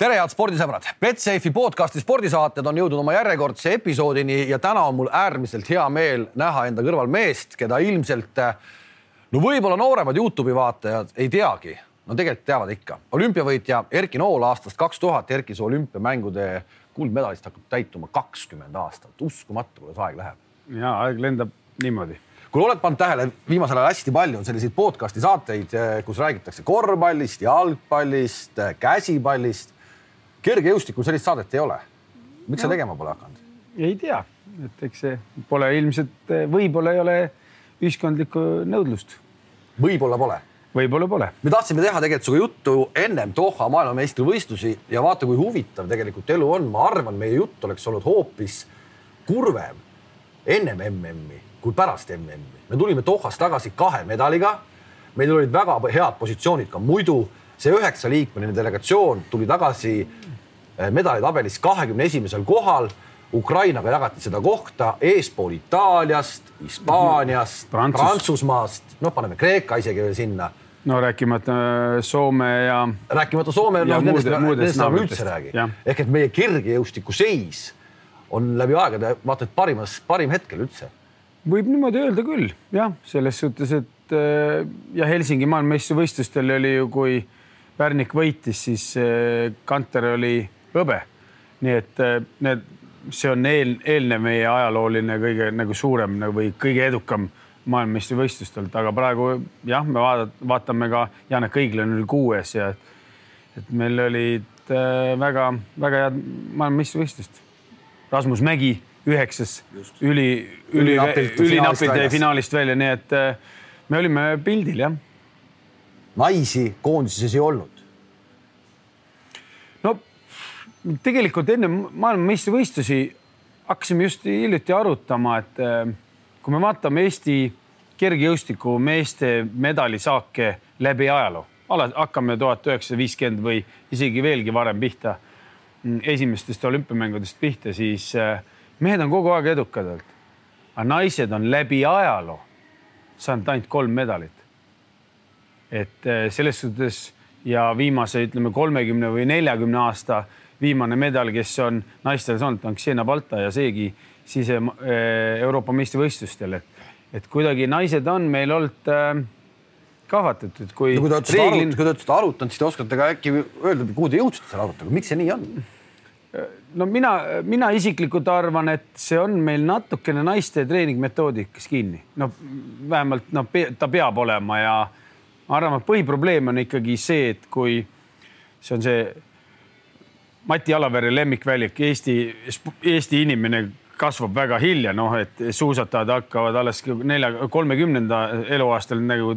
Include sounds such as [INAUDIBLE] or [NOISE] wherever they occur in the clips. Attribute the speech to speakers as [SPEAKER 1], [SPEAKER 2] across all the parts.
[SPEAKER 1] tere, head spordisõbrad, Betsafe'i podcasti spordisaated on jõudnud oma järjekordse episoodini ja täna on mul äärmiselt hea meel näha enda kõrval meest, keda ilmselt no võib-olla nooremad Youtube'i vaatajad ei teagi, no tegelikult teavad ikka. olümpiavõitja Erki Nool aastast kaks tuhat, Erki su olümpiamängude kuldmedalist hakkab täituma kakskümmend aastat, uskumatu, kuidas aeg läheb.
[SPEAKER 2] ja aeg lendab niimoodi.
[SPEAKER 1] Kuule, oled pannud tähele, viimasel ajal hästi palju on selliseid podcast'i saateid, kus räägitakse korvpallist, jalgpallist, käsipallist kergejõustikul sellist saadet ei ole. miks no. sa tegema pole hakanud?
[SPEAKER 2] ei tea, et eks see pole ilmselt, võib-olla ei ole ühiskondlikku nõudlust.
[SPEAKER 1] võib-olla pole
[SPEAKER 2] võib-olla pole.
[SPEAKER 1] me tahtsime teha tegelikult sinuga juttu ennem Doha maailmameistrivõistlusi ja vaata, kui huvitav tegelikult elu on. ma arvan, meie jutt oleks olnud hoopis kurvem ennem MM-i kui pärast MM-i. me tulime Dohast tagasi kahe medaliga. meil olid väga head positsioonid ka muidu see üheksaliikmeline delegatsioon tuli tagasi eh, medalitabelis kahekümne esimesel kohal. Ukrainaga jagati seda kohta eespool Itaaliast, Hispaaniast Prantsus., Prantsusmaast, noh, paneme Kreeka isegi veel sinna
[SPEAKER 2] no rääkimata äh, Soome ja.
[SPEAKER 1] rääkimata Soome, noh nendest, nendest enam üldse räägi. ehk et meie kergejõustiku seis on läbi aegade vaata et parimas, parim hetkel üldse.
[SPEAKER 2] võib niimoodi öelda küll jah, selles suhtes, et äh, ja Helsingi maailmameistrivõistlustel oli ju, kui Pärnik võitis, siis äh, Kanter oli hõbe. nii et äh, need, see on eel, eelnev meie ajalooline kõige nagu suurem nagu või kõige edukam maailmameistrivõistlustelt, aga praegu jah, me vaatame, vaatame ka Janek Õiglane oli kuues ja et meil olid väga-väga äh, head maailmameistrivõistlust. Rasmus Mägi üheksas, üli, üli, ülinapid finaalist välja, nii et me olime pildil jah
[SPEAKER 1] naisi koondises ei olnud?
[SPEAKER 2] no tegelikult enne maailmameistrivõistlusi hakkasime just hiljuti arutama, et eh, kui me vaatame Eesti kergejõustiku meeste medalisaake läbi ajaloo, hakkame tuhat üheksasada viiskümmend või isegi veelgi varem pihta, mm, esimestest olümpiamängudest pihta, siis eh, mehed on kogu aeg edukad olnud. aga naised on läbi ajaloo saanud ainult kolm medalit et äh, selles suhtes ja viimase, ütleme kolmekümne või neljakümne aasta viimane medal, kes on naistel saanud, on Ksenia Balta ja seegi sise äh, Euroopa meistrivõistlustel, et, et kuidagi naised on meil olnud äh, kahvatatud, kui
[SPEAKER 1] no,. kui te olete reeglin... arut, kui te olete arutanud, siis te oskate ka äkki öelda, kuhu te jõudsite selle aruteluga, miks see nii on?
[SPEAKER 2] no mina, mina isiklikult arvan, et see on meil natukene naiste treeningmetoodikas kinni, no vähemalt noh, ta peab olema ja ma arvan, et põhiprobleem on ikkagi see, et kui see on see Mati Alavere lemmikväljak, Eesti, Eesti inimene kasvab väga hilja, noh, et suusatajad hakkavad alles nelja, kolmekümnenda eluaastal nagu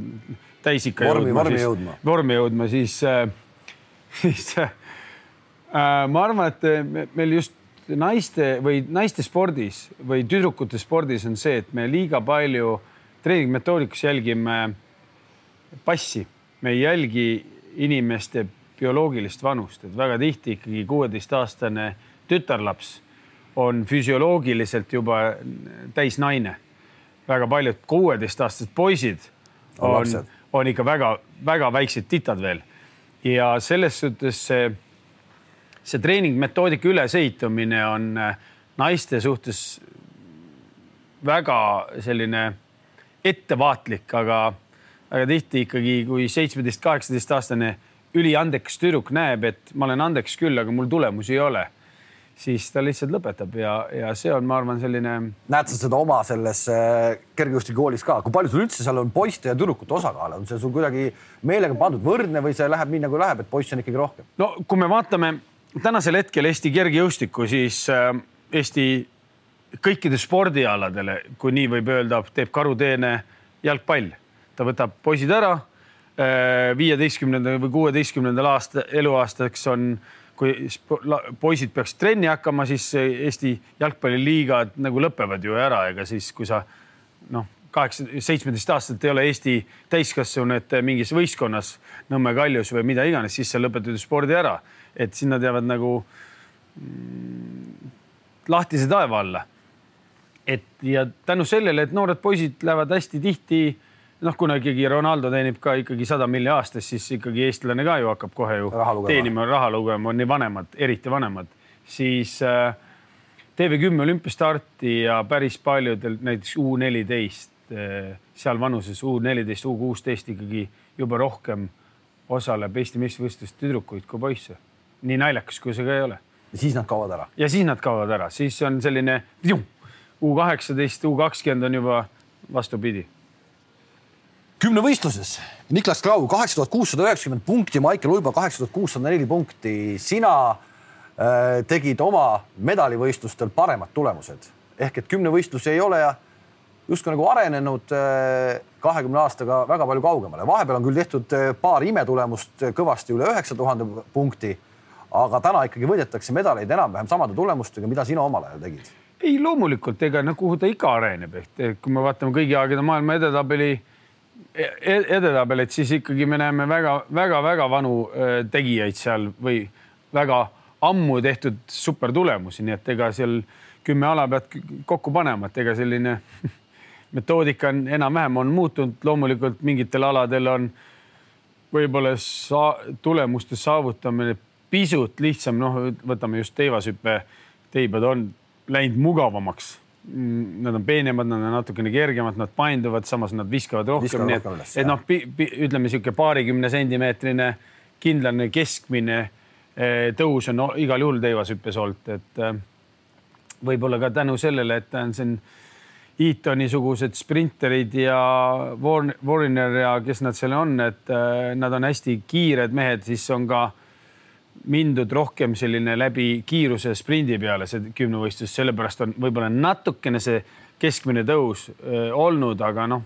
[SPEAKER 2] täisikka
[SPEAKER 1] vormi, vormi jõudma,
[SPEAKER 2] vormi jõudma, siis, äh, [LAUGHS] siis äh, ma arvan, et meil just naiste või naiste spordis või tüdrukute spordis on see, et me liiga palju treeningmetoodikas jälgime passi, me ei jälgi inimeste bioloogilist vanust, et väga tihti ikkagi kuueteistaastane tütarlaps on füsioloogiliselt juba täisnaine. väga paljud kuueteistaastased poisid on, on ikka väga-väga väiksed titad veel. ja selles suhtes see, see treeningmetoodika ülesehitamine on naiste suhtes väga selline ettevaatlik, aga väga tihti ikkagi, kui seitsmeteist, kaheksateist aastane üliandekas tüdruk näeb, et ma olen andekas küll, aga mul tulemusi ei ole, siis ta lihtsalt lõpetab ja, ja see on, ma arvan, selline.
[SPEAKER 1] näed sa seda oma selles äh, kergejõustikukoolis ka, kui palju sul üldse seal on poiste ja tüdrukute osakaal, on see sul kuidagi meelega pandud võrdne või see läheb nii nagu läheb, et poisse on ikkagi rohkem?
[SPEAKER 2] no kui me vaatame tänasel hetkel Eesti kergejõustikku, siis äh, Eesti kõikide spordialadele, kui nii võib öelda, teeb karuteene jalgpall ta võtab poisid ära. Äh, viieteistkümnendal või kuueteistkümnendal aasta eluaastaks on, kui poisid peaksid trenni hakkama, siis Eesti jalgpalliliigad nagu lõpevad ju ära, ega siis, kui sa noh, kaheksa, seitsmeteist aastat ei ole Eesti täiskasvanud mingis võistkonnas Nõmme Kaljus või mida iganes, siis sa lõpetad ju spordi ära, et sinna jäävad nagu mm, lahtise taeva alla. et ja tänu sellele, et noored poisid lähevad hästi tihti noh, kuna ikkagi Ronaldo teenib ka ikkagi sada milli aastas, siis ikkagi eestlane ka ju hakkab kohe ju
[SPEAKER 1] Raha lugema.
[SPEAKER 2] teenima, raha lugema, on nii vanemad, eriti vanemad, siis äh, TV10 olümpiastarti ja päris paljudel näiteks U neliteist, seal vanuses U neliteist, U kuusteist ikkagi juba rohkem osaleb Eesti meistrivõistlustes tüdrukuid kui poisse. nii naljakas, kui see ka ei ole.
[SPEAKER 1] ja siis nad kaovad ära.
[SPEAKER 2] ja siis nad kaovad ära, siis on selline U kaheksateist, U kakskümmend on juba vastupidi
[SPEAKER 1] kümnevõistluses Niklas Krau kaheksa tuhat kuussada üheksakümmend punkti, Maicel Uibo kaheksa tuhat kuussada neli punkti. sina äh, tegid oma medalivõistlustel paremad tulemused ehk et kümnevõistlus ei ole justkui nagu arenenud äh, kahekümne aastaga väga palju kaugemale. vahepeal on küll tehtud äh, paar imetulemust kõvasti üle üheksa tuhande punkti, aga täna ikkagi võidetakse medaleid enam-vähem samade tulemustega, mida sina omal ajal tegid.
[SPEAKER 2] ei, loomulikult, ega no kuhu ta ikka areneb, ehk kui me vaatame kõigi aegade maailma edetabeli edetabelit, siis ikkagi me näeme väga-väga-väga vanu äh, tegijaid seal või väga ammu tehtud supertulemusi, nii et ega seal kümme ala pead kokku panema, et ega selline [LAUGHS] metoodika on enam-vähem on muutunud, loomulikult mingitel aladel on võib-olla sa tulemuste saavutamine pisut lihtsam, noh, võtame just teivashüppe, teibad on läinud mugavamaks nad on peenemad, nad on natukene kergemad, nad painduvad, samas nad viskavad rohkem, nii et, et noh, ütleme niisugune paarikümne sentimeetrine kindlane keskmine eh, tõus on no, igal juhul teivashüppes olnud, et eh, võib-olla ka tänu sellele, et ta on siin Eatoni-sugused sprinterid ja Warner ja kes nad seal on, et äh, nad on hästi kiired mehed, siis on ka mindud rohkem selline läbi kiiruse sprindi peale see kümnevõistlus, sellepärast on võib-olla natukene see keskmine tõus öö, olnud, aga noh,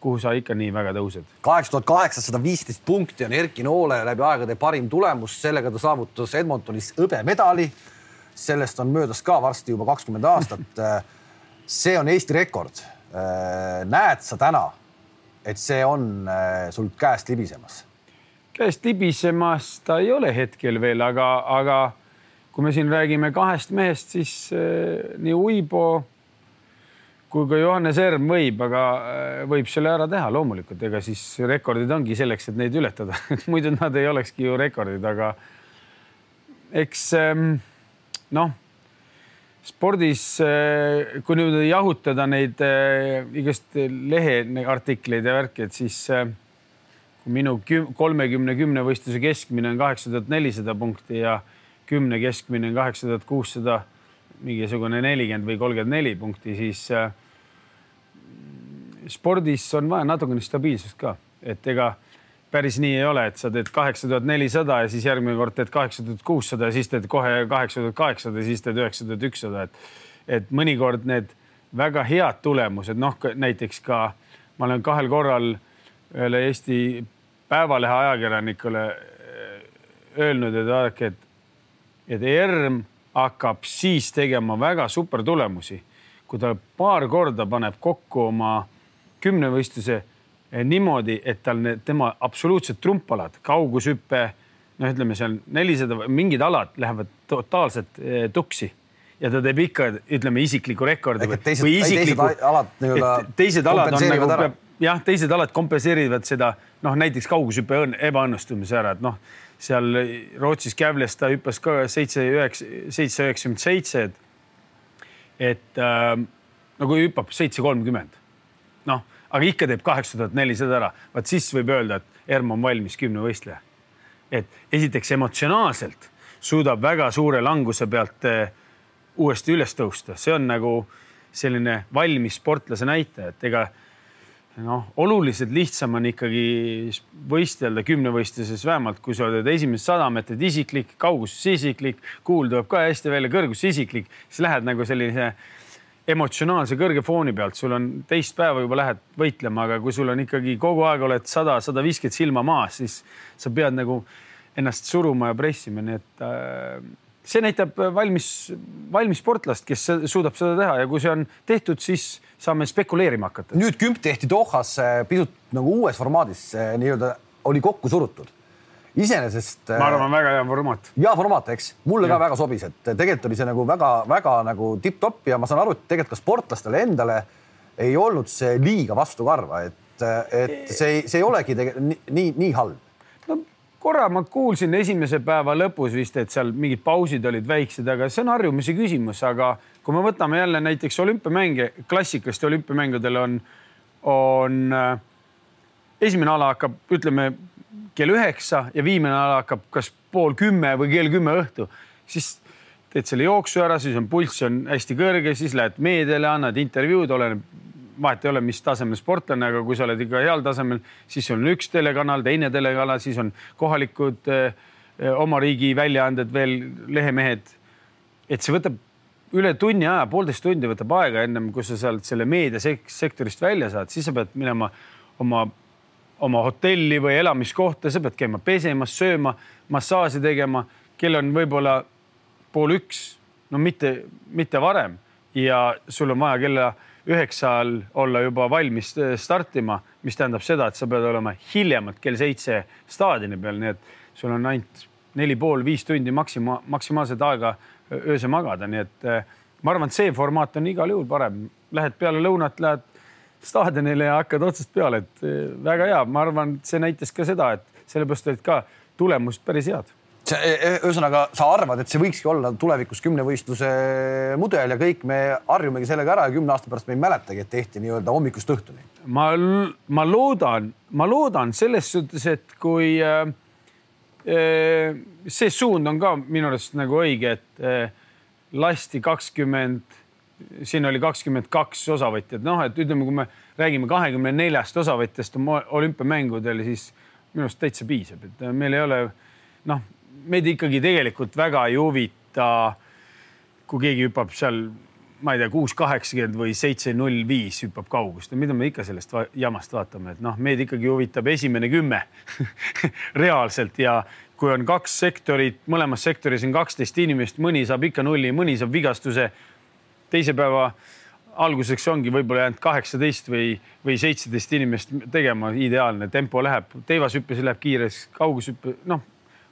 [SPEAKER 2] kuhu sa ikka nii väga tõused.
[SPEAKER 1] kaheksa tuhat kaheksasada viisteist punkti on Erki Noole läbi aegade parim tulemus, sellega ta saavutas Edmontonis hõbemedali. sellest on möödas ka varsti juba kakskümmend aastat [LAUGHS] see on Eesti rekord. Näed sa täna, et see on sul käest libisemas?
[SPEAKER 2] Käest libisemas ta ei ole hetkel veel, aga, aga kui me siin räägime kahest mehest, siis äh, nii Uibo kui ka Johannes Erm võib, aga võib selle ära teha loomulikult, ega siis rekordid ongi selleks, et neid ületada. [LAUGHS] Muidu nad ei olekski ju rekordid, aga eks ähm, noh spordis, eh, kui nüüd jahutada neid eh, igast leheartikleid ja värki, et siis eh, minu kolmekümne kümnevõistluse keskmine on kaheksa tuhat nelisada punkti ja kümne keskmine on kaheksa tuhat kuussada, mingisugune nelikümmend või kolmkümmend neli punkti, siis spordis on vaja natukene stabiilsust ka, et ega päris nii ei ole, et sa teed kaheksa tuhat nelisada ja siis järgmine kord teed kaheksa tuhat kuussada ja siis teed kohe kaheksa tuhat kaheksasada ja siis teed üheksa tuhat ükssada, et et mõnikord need väga head tulemused, noh, näiteks ka ma olen kahel korral ühele Eesti Päevalehe ajakirjanikule äh, öelnud, et vaadake, et, et ERM hakkab siis tegema väga super tulemusi, kui ta paar korda paneb kokku oma kümnevõistluse Eh, niimoodi, et tal need tema absoluutsed trumpalad, kaugushüpe, noh, ütleme seal nelisada, mingid alad lähevad totaalselt eh, tuksi ja ta teeb ikka, ütleme isikliku rekordi või,
[SPEAKER 1] teised, või isikliku. teised alad nii-öelda.
[SPEAKER 2] teised alad on nagu, peab, jah, teised alad kompenseerivad seda, noh, näiteks kaugushüppe ebaõnnestumise ära, et noh, seal Rootsis Kävles ta hüppas ka seitse, üheksa, seitse, üheksakümmend seitse, et, et äh, nagu hüppab seitse kolmkümmend. noh aga ikka teeb kaheksa tuhat nelisada ära, vaat siis võib öelda, et Erm on valmis kümnevõistleja. et esiteks emotsionaalselt suudab väga suure languse pealt eh, uuesti üles tõusta, see on nagu selline valmis sportlase näitaja, et ega noh, oluliselt lihtsam on ikkagi võistelda kümnevõistluses vähemalt, kui sa oled esimesed sada meetrit isiklik, kauguses isiklik, kuul tuleb ka hästi välja, kõrgus isiklik, siis lähed nagu sellise emotsionaalse kõrge fooni pealt, sul on teist päeva juba lähed võitlema, aga kui sul on ikkagi kogu aeg oled sada, sada viiskümmend silma maas, siis sa pead nagu ennast suruma ja pressima, nii et äh, see näitab valmis, valmis sportlast, kes suudab seda teha ja kui see on tehtud, siis saame spekuleerima hakata.
[SPEAKER 1] nüüd kümp tehti Dohas äh, pisut nagu uues formaadis äh, nii-öelda oli kokku surutud iseenesest.
[SPEAKER 2] ma arvan, väga hea formaat.
[SPEAKER 1] hea formaat, eks, mulle ja. ka väga sobis, et tegelikult oli see nagu väga-väga nagu tipp-topp ja ma saan aru, et tegelikult ka sportlastele endale ei olnud see liiga vastukarva, et et, see, see ei olegi tegelikult nii, nii halb.
[SPEAKER 2] Korra ma kuulsin esimese päeva lõpus vist, et seal mingid pausid olid väiksed, aga see on harjumuse küsimus, aga kui me võtame jälle näiteks olümpiamänge, klassikaliste olümpiamängudel on, on äh, esimene ala hakkab, ütleme kell üheksa ja viimane ala hakkab kas pool kümme või kell kümme õhtu, siis teed selle jooksu ära, siis on pulss on hästi kõrge, siis lähed meediale, annad intervjuud, oleneb, vahet ei ole, mis tasemel sportlane, aga kui sa oled ikka heal tasemel, siis on üks telekanal, teine telekanal, siis on kohalikud eh, oma riigi väljaanded veel, lehemehed. et see võtab üle tunni aja, poolteist tundi võtab aega ennem kui sa sealt selle meediasektorist välja saad, siis sa pead minema oma, oma hotelli või elamiskohta, sa pead käima pesemas, sööma, massaaži tegema, kell on võib-olla pool üks, no mitte, mitte varem. Ja sul on vaja kella üheksal olla juba valmis äh, startima, mis tähendab seda, et sa pead olema hiljemalt kell seitse staadioni peal, nii et sul on ainult neli pool, viis tundi maksima, maksimaalset aega öösel magada, nii et äh, ma arvan, et see formaat on igal juhul parem. Lähed peale lõunat, lähed staadionile ja hakkad otsast peale, et äh, väga hea, ma arvan, see näitas ka seda, et sellepärast olid ka tulemused päris head
[SPEAKER 1] ühesõnaga, sa arvad, et see võikski olla tulevikus kümnevõistluse mudel ja kõik me harjumegi sellega ära ja kümne aasta pärast me ei mäletagi, et tehti nii-öelda hommikust õhtuni.
[SPEAKER 2] ma, ma loodan, ma loodan selles suhtes, et kui äh, äh, see suund on ka minu arust nagu õige, et äh, lasti kakskümmend, siin oli kakskümmend kaks osavõtjat, noh, et ütleme, kui me räägime kahekümne neljast osavõtjast olümpiamängudel, siis minu arust täitsa piisab, et meil ei ole noh, meid ikkagi tegelikult väga ei huvita, kui keegi hüppab seal, ma ei tea, kuus kaheksakümmend või seitse null viis hüppab kaugust ja mida me ikka sellest va jamast vaatame, et noh, meid ikkagi huvitab esimene kümme [LAUGHS] reaalselt ja kui on kaks sektorit, mõlemas sektoris on kaksteist inimest, mõni saab ikka nulli, mõni saab vigastuse. teise päeva alguseks ongi võib-olla jäänud kaheksateist või, või seitseteist inimest tegema, ideaalne tempo läheb, teivashüppes läheb kiires, kaugushüppe, noh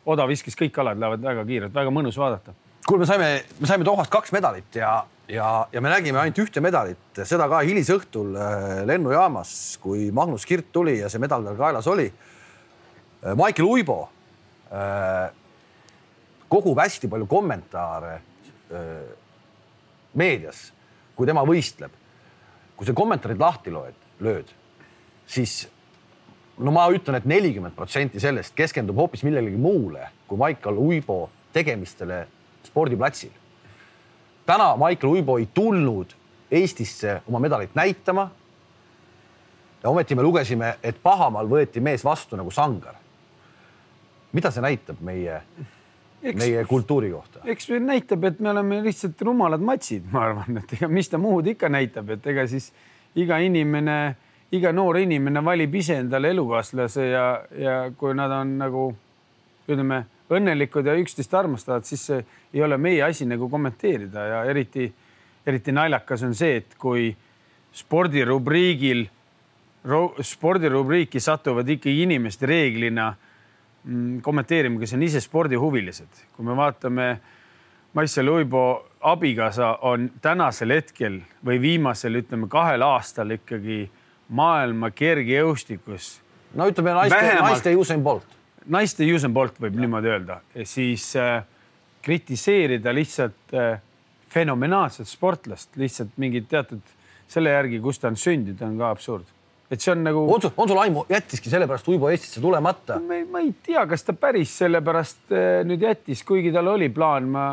[SPEAKER 2] odav viskis, kõik kalad lähevad väga kiirelt, väga mõnus vaadata.
[SPEAKER 1] kuule, me saime, me saime Dohast kaks medalit ja, ja, ja me nägime ainult ühte medalit, seda ka hilisõhtul äh, lennujaamas, kui Magnus Kirt tuli ja see medal tal kaelas oli. Äh, Maicel Uibo äh, kogub hästi palju kommentaare meedias, kui tema võistleb. kui sa kommentaarid lahti loed, lööd, siis no ma ütlen et, et nelikümmend protsenti sellest keskendub hoopis millelegi muule kui Maicel Uibo tegemistele spordiplatsil. täna Maicel Uibo ei tulnud Eestisse oma medalit näitama. ja ometi me lugesime, et pahamaal võeti mees vastu nagu sangar. mida see näitab meie, meie kultuuri kohta?
[SPEAKER 2] eks näitab, et me oleme lihtsalt rumalad matsid, ma arvan, et ega mis ta muud ikka näitab, et ega siis iga inimene iga noor inimene valib ise endale elukaaslase ja, ja kui nad on nagu ütleme, õnnelikud ja üksteist armastavad, siis see ei ole meie asi nagu kommenteerida ja eriti, eriti naljakas on see, et kui spordirubriigil, spordirubriiki satuvad ikkagi inimesed reeglina mm, kommenteerima, kes on ise spordihuvilised. kui me vaatame, Maicel Uibo abikaasa on tänasel hetkel või viimasel, ütleme kahel aastal ikkagi maailma kergejõustikus.
[SPEAKER 1] no ütleme naiste, naiste Usain Bolt.
[SPEAKER 2] naiste Usain Bolt võib ja. niimoodi öelda, siis äh, kritiseerida lihtsalt äh, fenomenaalset sportlast lihtsalt mingit teatud selle järgi, kus ta on sündinud, on ka absurd et see on nagu.
[SPEAKER 1] on sul, on sul aimu, jättiski sellepärast Uibo Eestisse tulemata?
[SPEAKER 2] ma ei tea, kas ta päris sellepärast äh, nüüd jättis, kuigi tal oli plaan, ma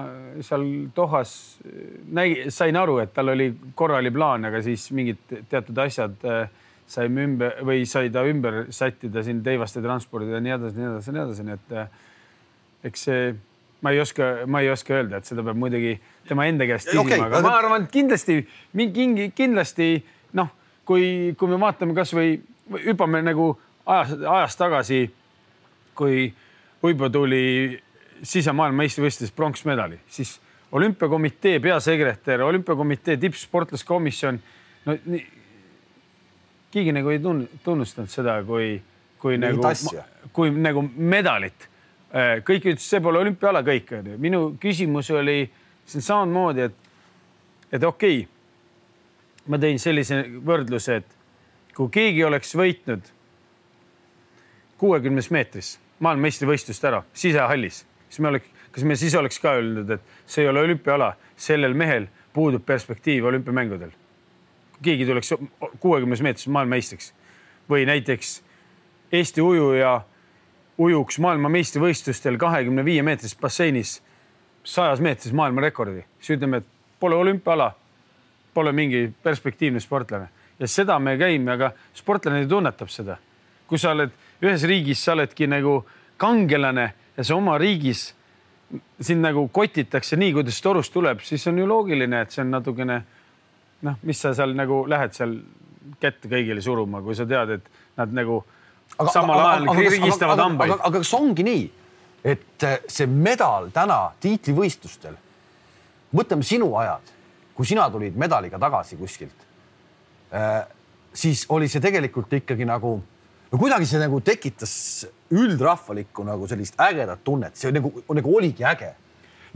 [SPEAKER 2] seal Dohas äh, nägi, sain aru, et tal oli korra oli plaan, aga siis mingid teatud asjad äh, saime ümber või sai ta ümber sättida siin Teivaste transpordi ja nii edasi, nii edasi, nii edasi, nii et eks see, ma ei oska, ma ei oska öelda, et seda peab muidugi tema enda käest küsima okay,, aga ma arvan, et kindlasti mingi, kindlasti noh kui, kui me vaatame kasvõi hüppame nagu ajas, ajas tagasi, kui Uibo tuli sisemaailmameistrivõistluses pronksmedali, siis olümpiakomitee peasekretär, olümpiakomitee tippsportlaskomisjon, no nii, keegi nagu ei tunnustanud seda kui, kui Mingit nagu, kui nagu medalit. Äh, kõik ütlesid, see pole olümpiaala kõik onju. minu küsimus oli siin samamoodi, et, et okei okay, ma tõin sellise võrdluse, et kui keegi oleks võitnud kuuekümnes meetris maailmameistrivõistlust ära sisehallis, siis me oleks, kas me siis oleks ka öelnud, et see ei ole olümpiaala, sellel mehel puudub perspektiiv olümpiamängudel. Keegi tuleks kuuekümnes meetris maailmameistriks. Või näiteks Eesti ujuja ujuks maailmameistrivõistlustel kahekümne viie meetris basseinis sajas meetris maailmarekordi, siis ütleme, et pole olümpiaala, pole mingi perspektiivne sportlane. Ja seda me käime, aga sportlane tunnetab seda. kui sa oled ühes riigis, sa oledki nagu kangelane ja sa oma riigis sind nagu kotitakse nii, kuidas torust tuleb, siis on ju loogiline, et see on natukene noh, mis sa seal nagu lähed seal kätt kõigile suruma, kui sa tead, et nad nagu aga, samal ajal rigistavad hambaid.
[SPEAKER 1] aga, kas ongi nii, et äh, see medal täna tiitlivõistlustel, mõtleme sinu ajad, kui sina tulid medaliga tagasi kuskilt, äh, siis oli see tegelikult ikkagi nagu, no kuidagi see nagu tekitas üldrahvalikku nagu sellist ägedat tunnet, see nagu, nagu oligi äge.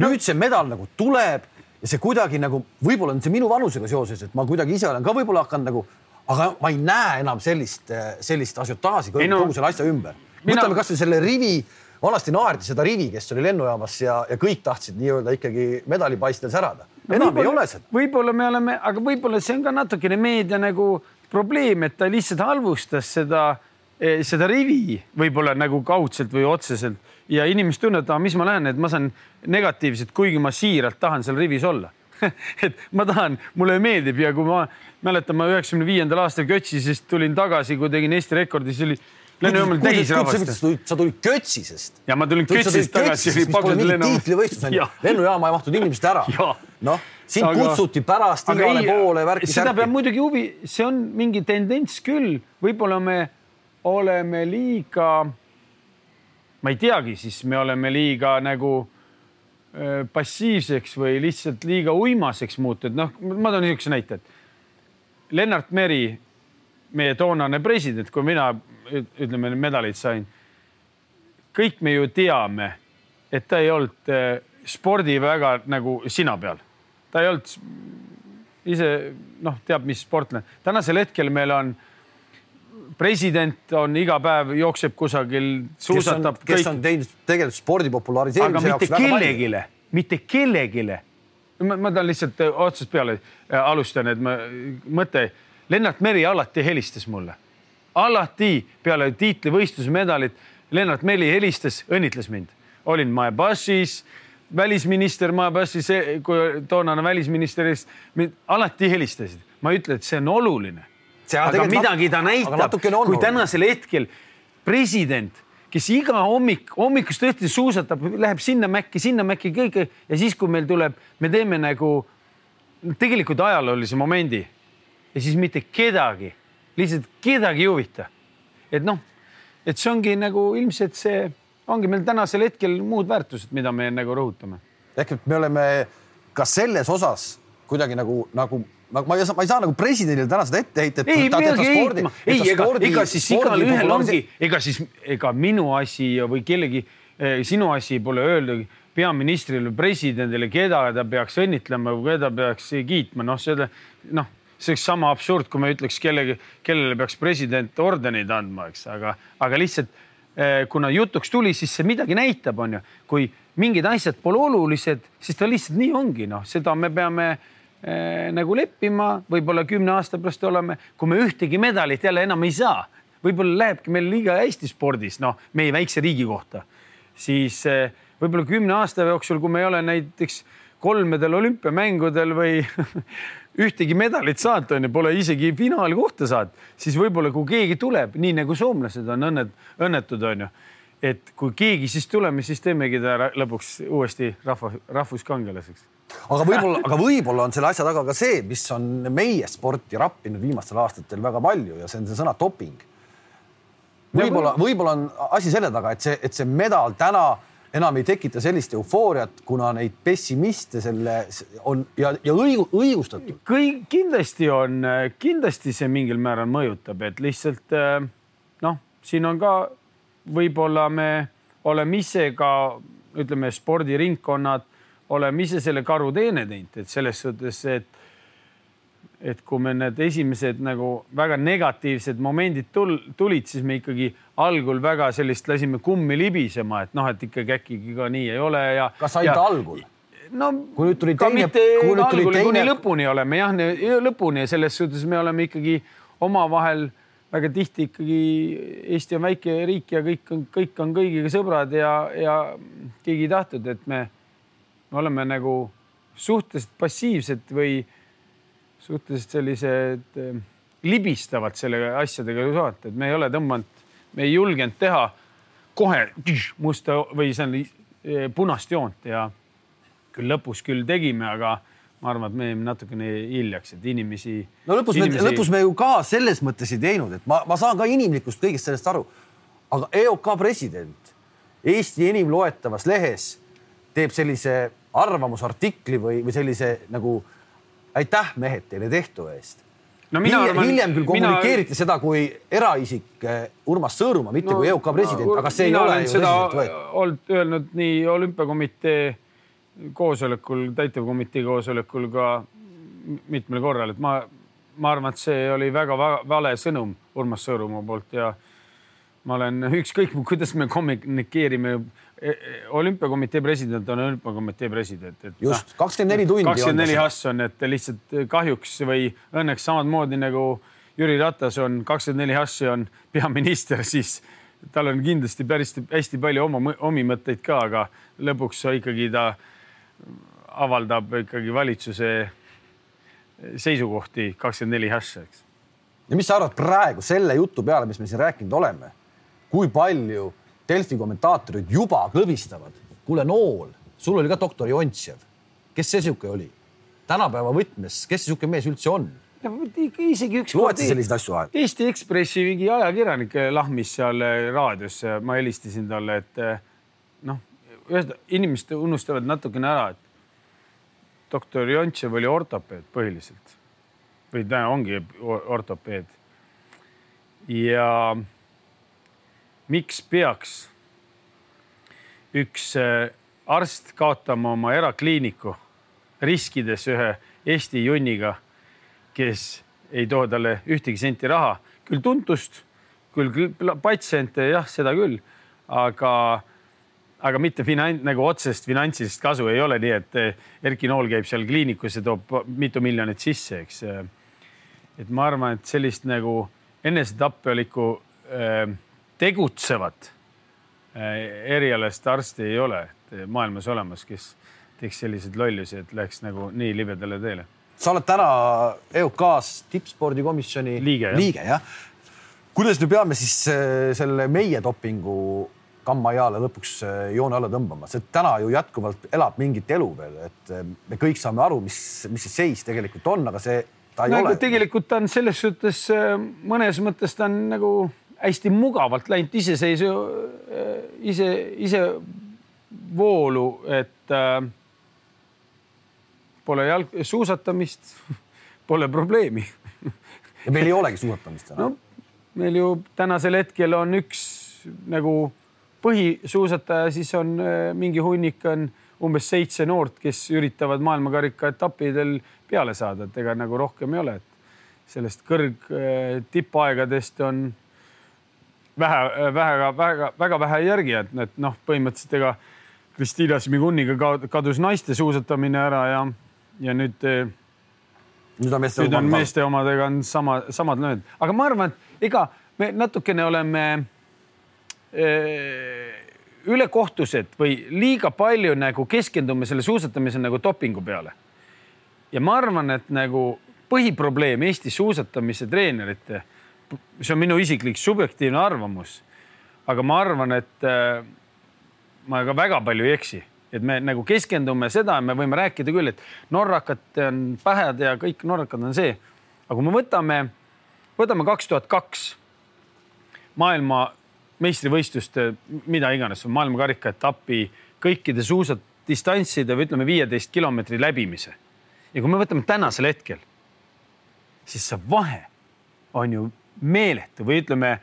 [SPEAKER 1] nüüd see medal nagu tuleb ja see kuidagi nagu, võib-olla on see minu vanusega seoses, et ma kuidagi ise olen ka võib-olla hakanud nagu, aga ma ei näe enam sellist, sellist asiotaaži kogu, no, kogu selle asja ümber. mõtleme mina... kasvõi selle rivi, vanasti naerdi seda rivi, kes oli lennujaamas ja, ja kõik tahtsid nii-öelda ikkagi medalipaistel särada no,. enam ei ole seda.
[SPEAKER 2] võib-olla me oleme, aga võib-olla see on ka natukene meedia nagu probleem, et ta lihtsalt halvustas seda Eh, seda rivi võib-olla nagu kaudselt või otseselt ja inimesed tunnevad, mis ma lähen, et ma saan negatiivset, kuigi ma siiralt tahan seal rivis olla [LAUGHS] et ma tahan, mulle meeldib ja kui ma mäletan, ma üheksakümne viiendal aastal Kötsisest tulin tagasi, kui tegin Eesti rekordi, siis oli lennujaamil täis rahvast.
[SPEAKER 1] sa tulid Kötsisest?
[SPEAKER 2] ja ma tulin Kötsisest tagasi.
[SPEAKER 1] tiitlivõistlus on ju, lennujaama ei mahtunud inimesed ära. [LAUGHS] noh, sind aga, kutsuti pärast igale poole värki.
[SPEAKER 2] seda peab muidugi huvi, see on mingi tendents küll, võib-olla me oleme liiga, ma ei teagi, siis me oleme liiga nagu passiivseks või lihtsalt liiga uimaseks muutunud. noh, ma toon niisuguse näite, et Lennart Meri, meie toonane president, kui mina ütleme medaleid sain. kõik me ju teame, et ta ei olnud spordi väga nagu sina peal, ta ei olnud ise noh, teab, mis sportlane. tänasel hetkel meil on president on iga päev, jookseb kusagil, suusatab.
[SPEAKER 1] kes on teinud tegelikult spordi populariseerimise
[SPEAKER 2] jaoks väga palju. kellelegi, mitte kellelegi. ma, ma tahan lihtsalt äh, otsast peale äh, alustan, et ma, mõte, Lennart Meri alati helistas mulle, alati peale tiitlivõistlusmedalit Lennart Meri helistas, õnnitles mind, olin Maebassis välisminister Maebassis, kui toonane välisminister, alati helistasid, ma ütlen, et see on oluline aga midagi ta näitab, kui tänasel hetkel president, kes iga hommik, hommikust õhtuni suusatab, läheb sinna mäkki, sinna mäkki kõike ja siis, kui meil tuleb, me teeme nagu tegelikult ajaloolise momendi ja siis mitte kedagi, lihtsalt kedagi ei huvita. et noh, et see ongi nagu ilmselt see ongi meil tänasel hetkel muud väärtused, mida me nagu rõhutame.
[SPEAKER 1] ehk et me oleme ka selles osas kuidagi nagu, nagu nagu ma ei saa, ma ei saa nagu presidendile täna seda ette heita.
[SPEAKER 2] ei, peagi heitma, ei, ega, ega siis igalühel ongi, ega siis ega minu asi või kellegi eh, sinu asi pole öelda peaministrile presidendile, keda ta peaks õnnitlema või keda peaks kiitma, noh, seda noh, see oleks sama absurd, kui ma ütleks kellegi, kellele peaks president ordeneid andma, eks, aga, aga lihtsalt eh, kuna jutuks tuli, siis see midagi näitab, on ju, kui mingid asjad pole olulised, siis ta lihtsalt nii ongi, noh, seda me peame nagu leppima, võib-olla kümne aasta pärast oleme, kui me ühtegi medalit jälle enam ei saa, võib-olla lähebki meil liiga hästi spordis, noh, meie väikse riigi kohta, siis äh, võib-olla kümne aasta jooksul, kui me ei ole näiteks kolmedel olümpiamängudel või [LAUGHS] ühtegi medalit saanud, on ju, pole isegi finaalkohta saanud, siis võib-olla kui keegi tuleb, nii nagu soomlased on õnnet, õnnetud, on ju et kui keegi siis tuleme, siis teemegi ta lõpuks uuesti rahva, rahvuskangelaseks
[SPEAKER 1] aga võib-olla, aga võib-olla on selle asja taga ka see, mis on meie sporti rappinud viimastel aastatel väga palju ja see on see sõna doping. võib-olla, võib-olla on asi selle taga, et see, et see medal täna enam ei tekita sellist eufooriat, kuna neid pessimiste selle on ja, ja õigu, õigustatud.
[SPEAKER 2] kõik kindlasti on, kindlasti see mingil määral mõjutab, et lihtsalt noh, siin on ka võib-olla me oleme ise ka ütleme, spordiringkonnad oleme ise selle karuteene teinud, et selles suhtes, et et kui me need esimesed nagu väga negatiivsed momendid tul, tulid, siis me ikkagi algul väga sellist lasime kummi libisema, et noh, et ikkagi äkki ka nii ei ole ja.
[SPEAKER 1] kas ainult
[SPEAKER 2] ja,
[SPEAKER 1] algul?
[SPEAKER 2] no
[SPEAKER 1] kui nüüd tuli teine, kui nüüd tuli teine
[SPEAKER 2] kuni lõpuni oleme jah, lõpuni ja selles suhtes me oleme ikkagi omavahel väga tihti ikkagi Eesti on väike riik ja kõik on, kõik on kõigiga sõbrad ja, ja keegi ei tahtnud, et me, me oleme nagu suhteliselt passiivsed või suhteliselt sellised eh, libistavad selle asjadega saata, et me ei ole tõmmanud, me ei julgenud teha kohe musta või seal eh, punast joont ja küll lõpus küll tegime, aga ma arvan, et me jäime natukene hiljaks, et inimesi.
[SPEAKER 1] no lõpus
[SPEAKER 2] inimesi...
[SPEAKER 1] me, lõpus me ju ka selles mõttes ei teinud, et ma, ma saan ka inimlikust kõigest sellest aru. aga EOK president Eesti enim loetavas lehes teeb sellise arvamusartikli või, või sellise nagu aitäh, mehed, teile tehtu eest
[SPEAKER 2] no mina
[SPEAKER 1] hiljem,
[SPEAKER 2] arvan,
[SPEAKER 1] hiljem küll
[SPEAKER 2] mina...
[SPEAKER 1] kommunikeeriti seda kui eraisik eh, Urmas Sõõrumaa, mitte no, kui EOK president no,, aga see ei ole ju tõsiselt võetud.
[SPEAKER 2] olnud öelnud nii olümpiakomitee koosolekul, täitevkomitee koosolekul ka mitmel korral, et ma, ma arvan, et see oli väga vale sõnum Urmas Sõõrumaa poolt ja ma olen ükskõik, kuidas me kommunikeerime. E, e, olümpiakomitee president on olümpiakomitee president, et.
[SPEAKER 1] just, kakskümmend neli tundi.
[SPEAKER 2] kakskümmend neli hass on, et lihtsalt kahjuks või õnneks samamoodi nagu Jüri Ratas on kakskümmend neli hassi on peaminister, [LAUGHS] siis tal on kindlasti päris hästi palju oma omi mõtteid ka, aga lõpuks ikkagi ta avaldab ikkagi valitsuse seisukohti kakskümmend neli hasha, eks.
[SPEAKER 1] ja mis sa arvad praegu selle jutu peale, mis me siin rääkinud oleme kui palju Delfi kommentaatorid juba klõbistavad. kuule, Nool, sul oli ka doktor Jontšev. kes see sihuke oli? tänapäeva võtmes, kes sihuke mees üldse on?
[SPEAKER 2] isegi üks.
[SPEAKER 1] loete selliseid asju vahel?
[SPEAKER 2] Eesti Ekspressi mingi ajakirjanik lahmis seal äh, raadios, ma helistasin talle, et äh, noh, ühesõnaga inimesed unustavad natukene ära, et doktor Jontšev oli ortopeed põhiliselt või ta ongi ortopeed. ja miks peaks üks äh, arst kaotama oma erakliiniku, riskides ühe Eesti junniga, kes ei too talle ühtegi senti raha, küll tuntust, küll, patsiente, jah, seda küll, aga, aga mitte finants, nagu otsest finantsilist kasu ei ole nii, et äh, Erki Nool käib seal kliinikus ja toob mitu miljonit sisse, eks. et ma arvan, et sellist nagu enesetappelikku äh, tegutsevat äh, erialast arsti ei ole maailmas olemas, kes teeks selliseid lollusi, et läheks nagu nii libedale teele.
[SPEAKER 1] sa oled täna EOK-s tippspordikomisjoni
[SPEAKER 2] liige,
[SPEAKER 1] liige, jah? kuidas me peame siis äh, selle meie dopingu kammajaale lõpuks äh, joone alla tõmbama, see täna ju jätkuvalt elab mingit elu veel, et me kõik saame aru, mis, mis see seis tegelikult on, aga see ta ei no, ole.
[SPEAKER 2] tegelikult ta on selles suhtes mõnes mõttes ta on nagu hästi mugavalt läinud iseseisu, ise, ise voolu, et äh, pole jalg, suusatamist, [LAUGHS] pole probleemi.
[SPEAKER 1] ja meil ei olegi suusatamist täna
[SPEAKER 2] no,? meil ju tänasel hetkel on üks nagu põhisuusataja, siis on äh, mingi hunnik on umbes seitse noort, kes üritavad maailmakarika etappidel peale saada, et ega nagu rohkem ei ole, et sellest kõrg äh, tippaegadest on vähe, vähe, väga, väga vähe järgi, et, noh, põhimõtteliselt ega Kristiina Smiguniga kadus naiste suusatamine ära ja, ja nüüd. Eh,
[SPEAKER 1] nüüd on meeste,
[SPEAKER 2] nüüd on meeste omadega on sama, samad lööd, aga ma arvan, et ega me natukene oleme eh, ülekohtused või liiga palju nagu keskendume selle suusatamise nagu dopingu peale. ja ma arvan, et nagu põhiprobleem Eesti suusatamise treenerite see on minu isiklik subjektiivne arvamus. aga ma arvan, et äh, ma ka väga palju ei eksi, et me nagu keskendume seda, me võime rääkida küll, et norrakad on pähed ja kõik norrakad on see. aga kui me võtame, võtame kaks tuhat kaks maailma meistrivõistluste, mida iganes, maailmakarika etapi kõikide suusadistantside või ütleme, viieteist kilomeetri läbimise. ja kui me võtame tänasel hetkel, siis see vahe on ju meeletu või ütleme.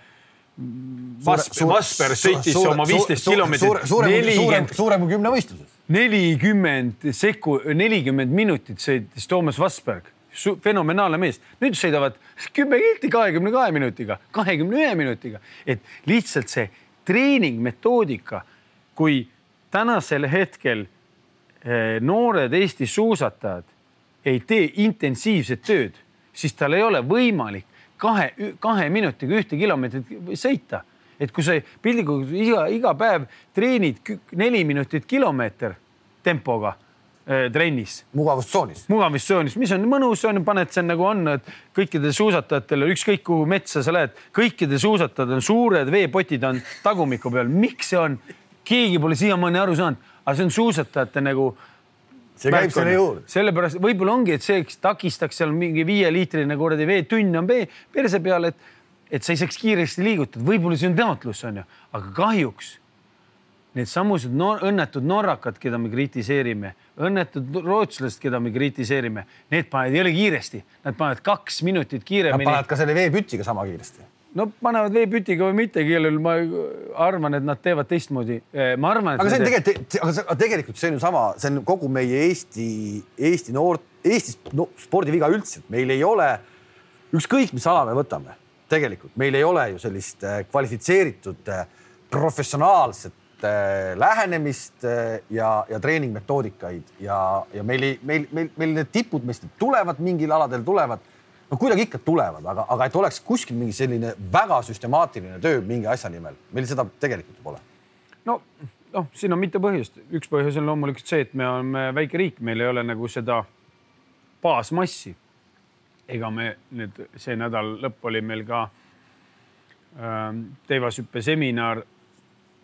[SPEAKER 2] Vasper, Vasper sõitis suure, oma viisteist kilomeetrit.
[SPEAKER 1] suurem, suurem kui kümnevõistluses.
[SPEAKER 2] nelikümmend sekku-, nelikümmend minutit sõitis Toomas Vasberg fenomenaalne mees, nüüd sõidavad kümme kilti kahekümne kahe minutiga, kahekümne ühe minutiga, et lihtsalt see treeningmetoodika, kui tänasel hetkel eh, noored Eesti suusatajad ei tee intensiivset tööd, siis tal ei ole võimalik kahe, kahe minutiga ühte kilomeetrit sõita. et kui sa piltlikult iga, iga päev treenid neli minutit kilomeeter tempoga Äh, trennis.
[SPEAKER 1] mugavustsoonis.
[SPEAKER 2] mugavustsoonis, mis on mõnus, on, paned see nagu on, et kõikidel suusatajatel, ükskõik kuhu metsa sa lähed, kõikidel suusatajatel on suured veepotid on tagumiku peal. miks see on? keegi pole siiamaani aru saanud, aga see on suusatajate nagu
[SPEAKER 1] see käib selle juurde.
[SPEAKER 2] sellepärast võib-olla ongi, et see takistaks seal mingi viieliitrine kuradi veetünn on perse peal, et, et sa ei saaks kiiresti liigutada, võib-olla see on taotlus, on ju, aga kahjuks needsamused no õnnetud norrakad, keda me kritiseerime, õnnetud rootslased, keda me kritiseerime, need panevad jõle kiiresti, nad panevad kaks minutit kiiremini.
[SPEAKER 1] Nad panevad ka selle veepütiga sama kiiresti.
[SPEAKER 2] No panevad veepütiga või mitte, kellel ma arvan, et nad teevad teistmoodi. Ma arvan,
[SPEAKER 1] et. aga see on tegelikult, aga tegelikult see on ju sama, see on kogu meie Eesti, Eesti noort, Eesti no, spordiviga üldse, meil ei ole, ükskõik mis ala me võtame, tegelikult meil ei ole ju sellist eh, kvalifitseeritud eh, professionaalset Äh, lähenemist äh, ja, ja treeningmetoodikaid ja, ja meil ei, meil, meil, meil need tipud meist tulevad mingil aladel tulevad, no kuidagi ikka tulevad, aga, aga et oleks kuskil mingi selline väga süstemaatiline töö mingi asja nimel, meil seda tegelikult pole.
[SPEAKER 2] no, noh, siin on mitu põhjust, üks põhjus on loomulikult see, et me oleme väike riik, meil ei ole nagu seda baasmassi. ega me nüüd see nädal lõpp oli meil ka äh, teivashüppe seminar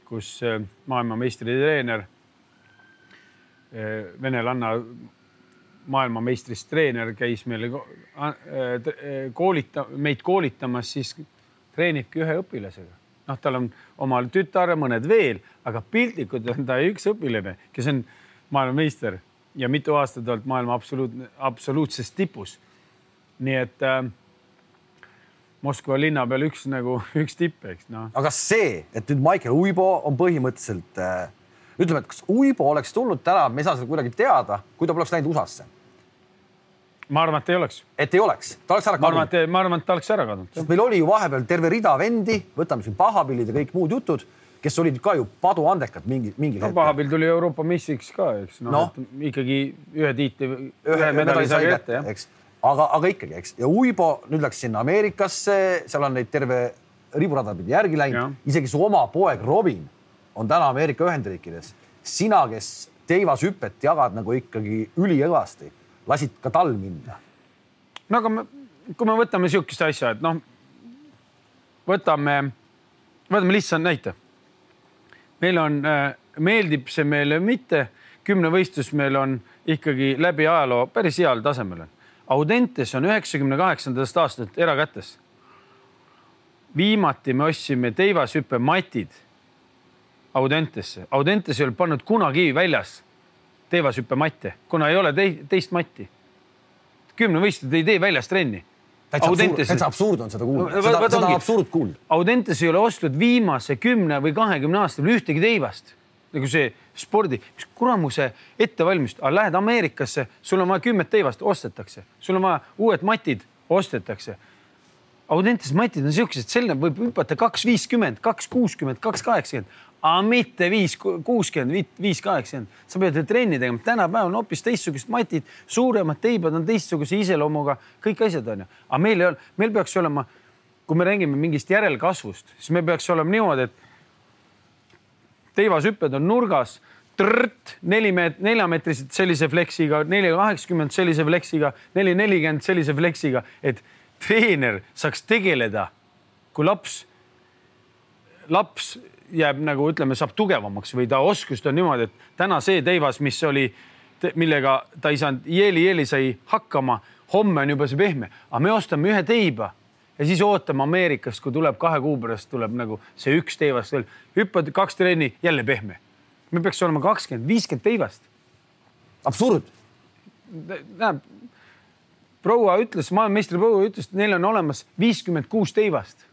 [SPEAKER 2] kus äh, maailmameistritreener, äh, venelanna maailmameistrist treener käis meile äh, koolita-, meid koolitamas, siis treenibki ühe õpilasega. noh, tal on omal tütar ja mõned veel, aga piltlikult on ta üks õpilane, kes on maailmameister ja mitu aastat olnud maailma absoluut, absoluutses tipus. nii et äh, Moskva linna peal üks nagu [LAUGHS] üks tipp, eks noh.
[SPEAKER 1] aga see, et nüüd Michael Uibo on põhimõtteliselt äh, ütleme, et kas Uibo oleks tulnud täna, me ei saa seda kuidagi teada, kui ta poleks läinud USA-sse?
[SPEAKER 2] Ma arvan, et ei oleks.
[SPEAKER 1] et ei oleks, ta oleks ära
[SPEAKER 2] kadunud. ma arvan, et, ta oleks ära kadunud.
[SPEAKER 1] meil oli ju vahepeal terve rida vendi, võtame siin pahapillid ja kõik muud jutud, kes olid ka ju paduandekad mingi, mingil
[SPEAKER 2] no, hetkel. pahapill tuli Euroopa meistriks ka, eks noh no. no., ikkagi ühe tiitli, ühe medali sai kätte, jah. eks
[SPEAKER 1] aga, aga ikkagi, eks ja Uibo nüüd läks sinna Ameerikasse, seal on neid terve riburada pidi järgi läinud, isegi su oma poeg Robin on täna Ameerika Ühendriikides. sina, kes teivashüpet jagad nagu ikkagi üliõvasti, lasid ka tal minna.
[SPEAKER 2] no aga me, kui me võtame niisugust asja, et noh, võtame, võtame lihtsa näite. meil on, äh, meeldib see meile või mitte, kümnevõistlus meil on ikkagi läbi ajaloo päris heal tasemel Audentes on üheksakümne kaheksandast aastast erakätes. viimati me ostsime teivashüppe matid Audentesse. Audentes ei olnud pannud kunagi väljas teivashüppe matte, kuna ei ole teist matti. kümnevõistlused ei tee väljas trenni.
[SPEAKER 1] täitsa absurd on seda kuulda, seda, seda absurd kuulda.
[SPEAKER 2] Audentes ei ole ostnud viimase kümne või kahekümne aasta peale ühtegi teivast nagu see spordi, mis kuramuse ettevalmist, aga lähed Ameerikasse, sul on vaja kümmet teivast, ostetakse, sul on vaja uued matid, ostetakse. Audentes matid on siuksed, selline võib hüpata kaks viiskümmend, kaks kuuskümmend, kaks kaheksakümmend, aga mitte viis kuuskümmend, viis kaheksakümmend. sa pead trenni tegema, tänapäeval on hoopis teistsugused matid, suuremad teibad on teistsuguse iseloomuga, kõik asjad on ju, aga meil ei ole, meil peaks olema, kui me räägime mingist järelkasvust, siis me peaks olema niimoodi, et teivashüpped on nurgas, neli meet-, neljameetrised sellise fleksiga, neli kaheksakümmend sellise fleksiga, neli nelikümmend sellise fleksiga, et treener saaks tegeleda, kui laps, laps jääb nagu ütleme, saab tugevamaks või ta oskust on niimoodi, et täna see teivas, mis oli, millega ta ei saanud, jeeli-jeeli sai hakkama, homme on juba see pehme, aga me ostame ühe teiba ja siis ootame Ameerikast, kui tuleb kahe kuu pärast tuleb nagu see üks teivast veel, hüppad kaks trenni, jälle pehme. me peaks olema kakskümmend, viiskümmend teivast.
[SPEAKER 1] absurd.
[SPEAKER 2] näeb, proua ütles, maailmameistri proua ütles, et neil on olemas viiskümmend kuus teivast,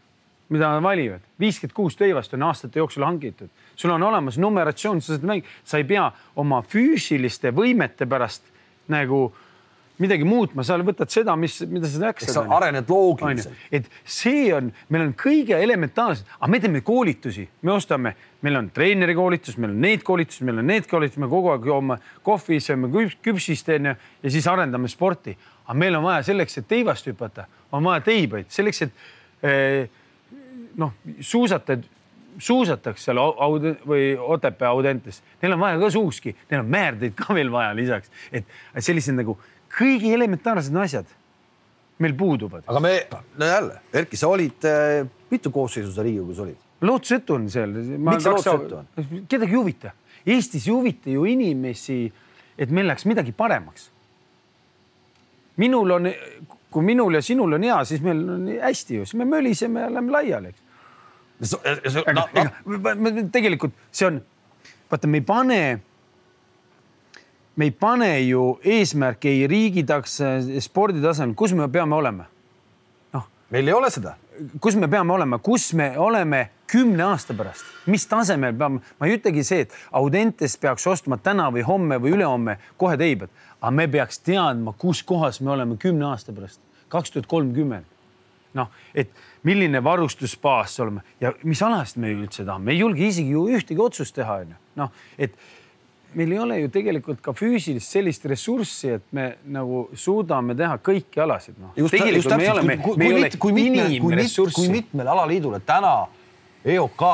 [SPEAKER 2] mida nad valivad. viiskümmend kuus teivast on aastate jooksul hangitud, sul on olemas numeratsioon, sa saad mängida, sa ei pea oma füüsiliste võimete pärast nagu midagi muutma, sa võtad seda, mis, mida sa jaksad.
[SPEAKER 1] sa arened loogiliselt.
[SPEAKER 2] et see on, meil on kõige elementaarsem, aga me teeme koolitusi, me ostame, meil on treeneri koolitus, meil on need koolitused, meil on need koolitused, me kogu aeg joome kohvi, sööme küpsist onju ja siis arendame sporti. aga meil on vaja selleks, et teivast hüpata, on vaja teibaid selleks, et eh, noh, suusatad suusataks seal Aud- või Otepää Audentes, neil on vaja ka suuski, neil on määrdeid ka veel vaja lisaks, et sellised nagu kõigi elementaarsed asjad meil puuduvad.
[SPEAKER 1] aga me, no jälle, Erki, sa olid, äh, mitu koosseisu sa Riigikogus olid?
[SPEAKER 2] lootusetu on seal.
[SPEAKER 1] miks see lootusetu on?
[SPEAKER 2] kedagi ei huvita. Eestis ei huvita ju inimesi, et meil läheks midagi paremaks. minul on, kui minul ja sinul on hea, siis meil on hästi ju, siis me möliseme ja lähme laiali, eks No, no. tegelikult see on, vaata, me ei pane, me ei pane ju eesmärke ei riigi taks, spordi tasemel, kus me peame olema?
[SPEAKER 1] noh, meil ei ole seda.
[SPEAKER 2] kus me peame olema, kus me oleme kümne aasta pärast, mis tasemel peame, ma ei ütlegi see, et Audentes peaks ostma täna või homme või ülehomme kohe teibed, aga me peaks teadma, kus kohas me oleme kümne aasta pärast, kaks tuhat kolmkümmend. Noh, et milline varustusbaas oleme ja mis alast me üldse tahame, me ei julge isegi ju ühtegi otsust teha, onju. noh, et meil ei ole ju tegelikult ka füüsilist sellist ressurssi, et me nagu suudame teha kõiki alasid, noh.
[SPEAKER 1] kui mitmele alaliidule täna EOK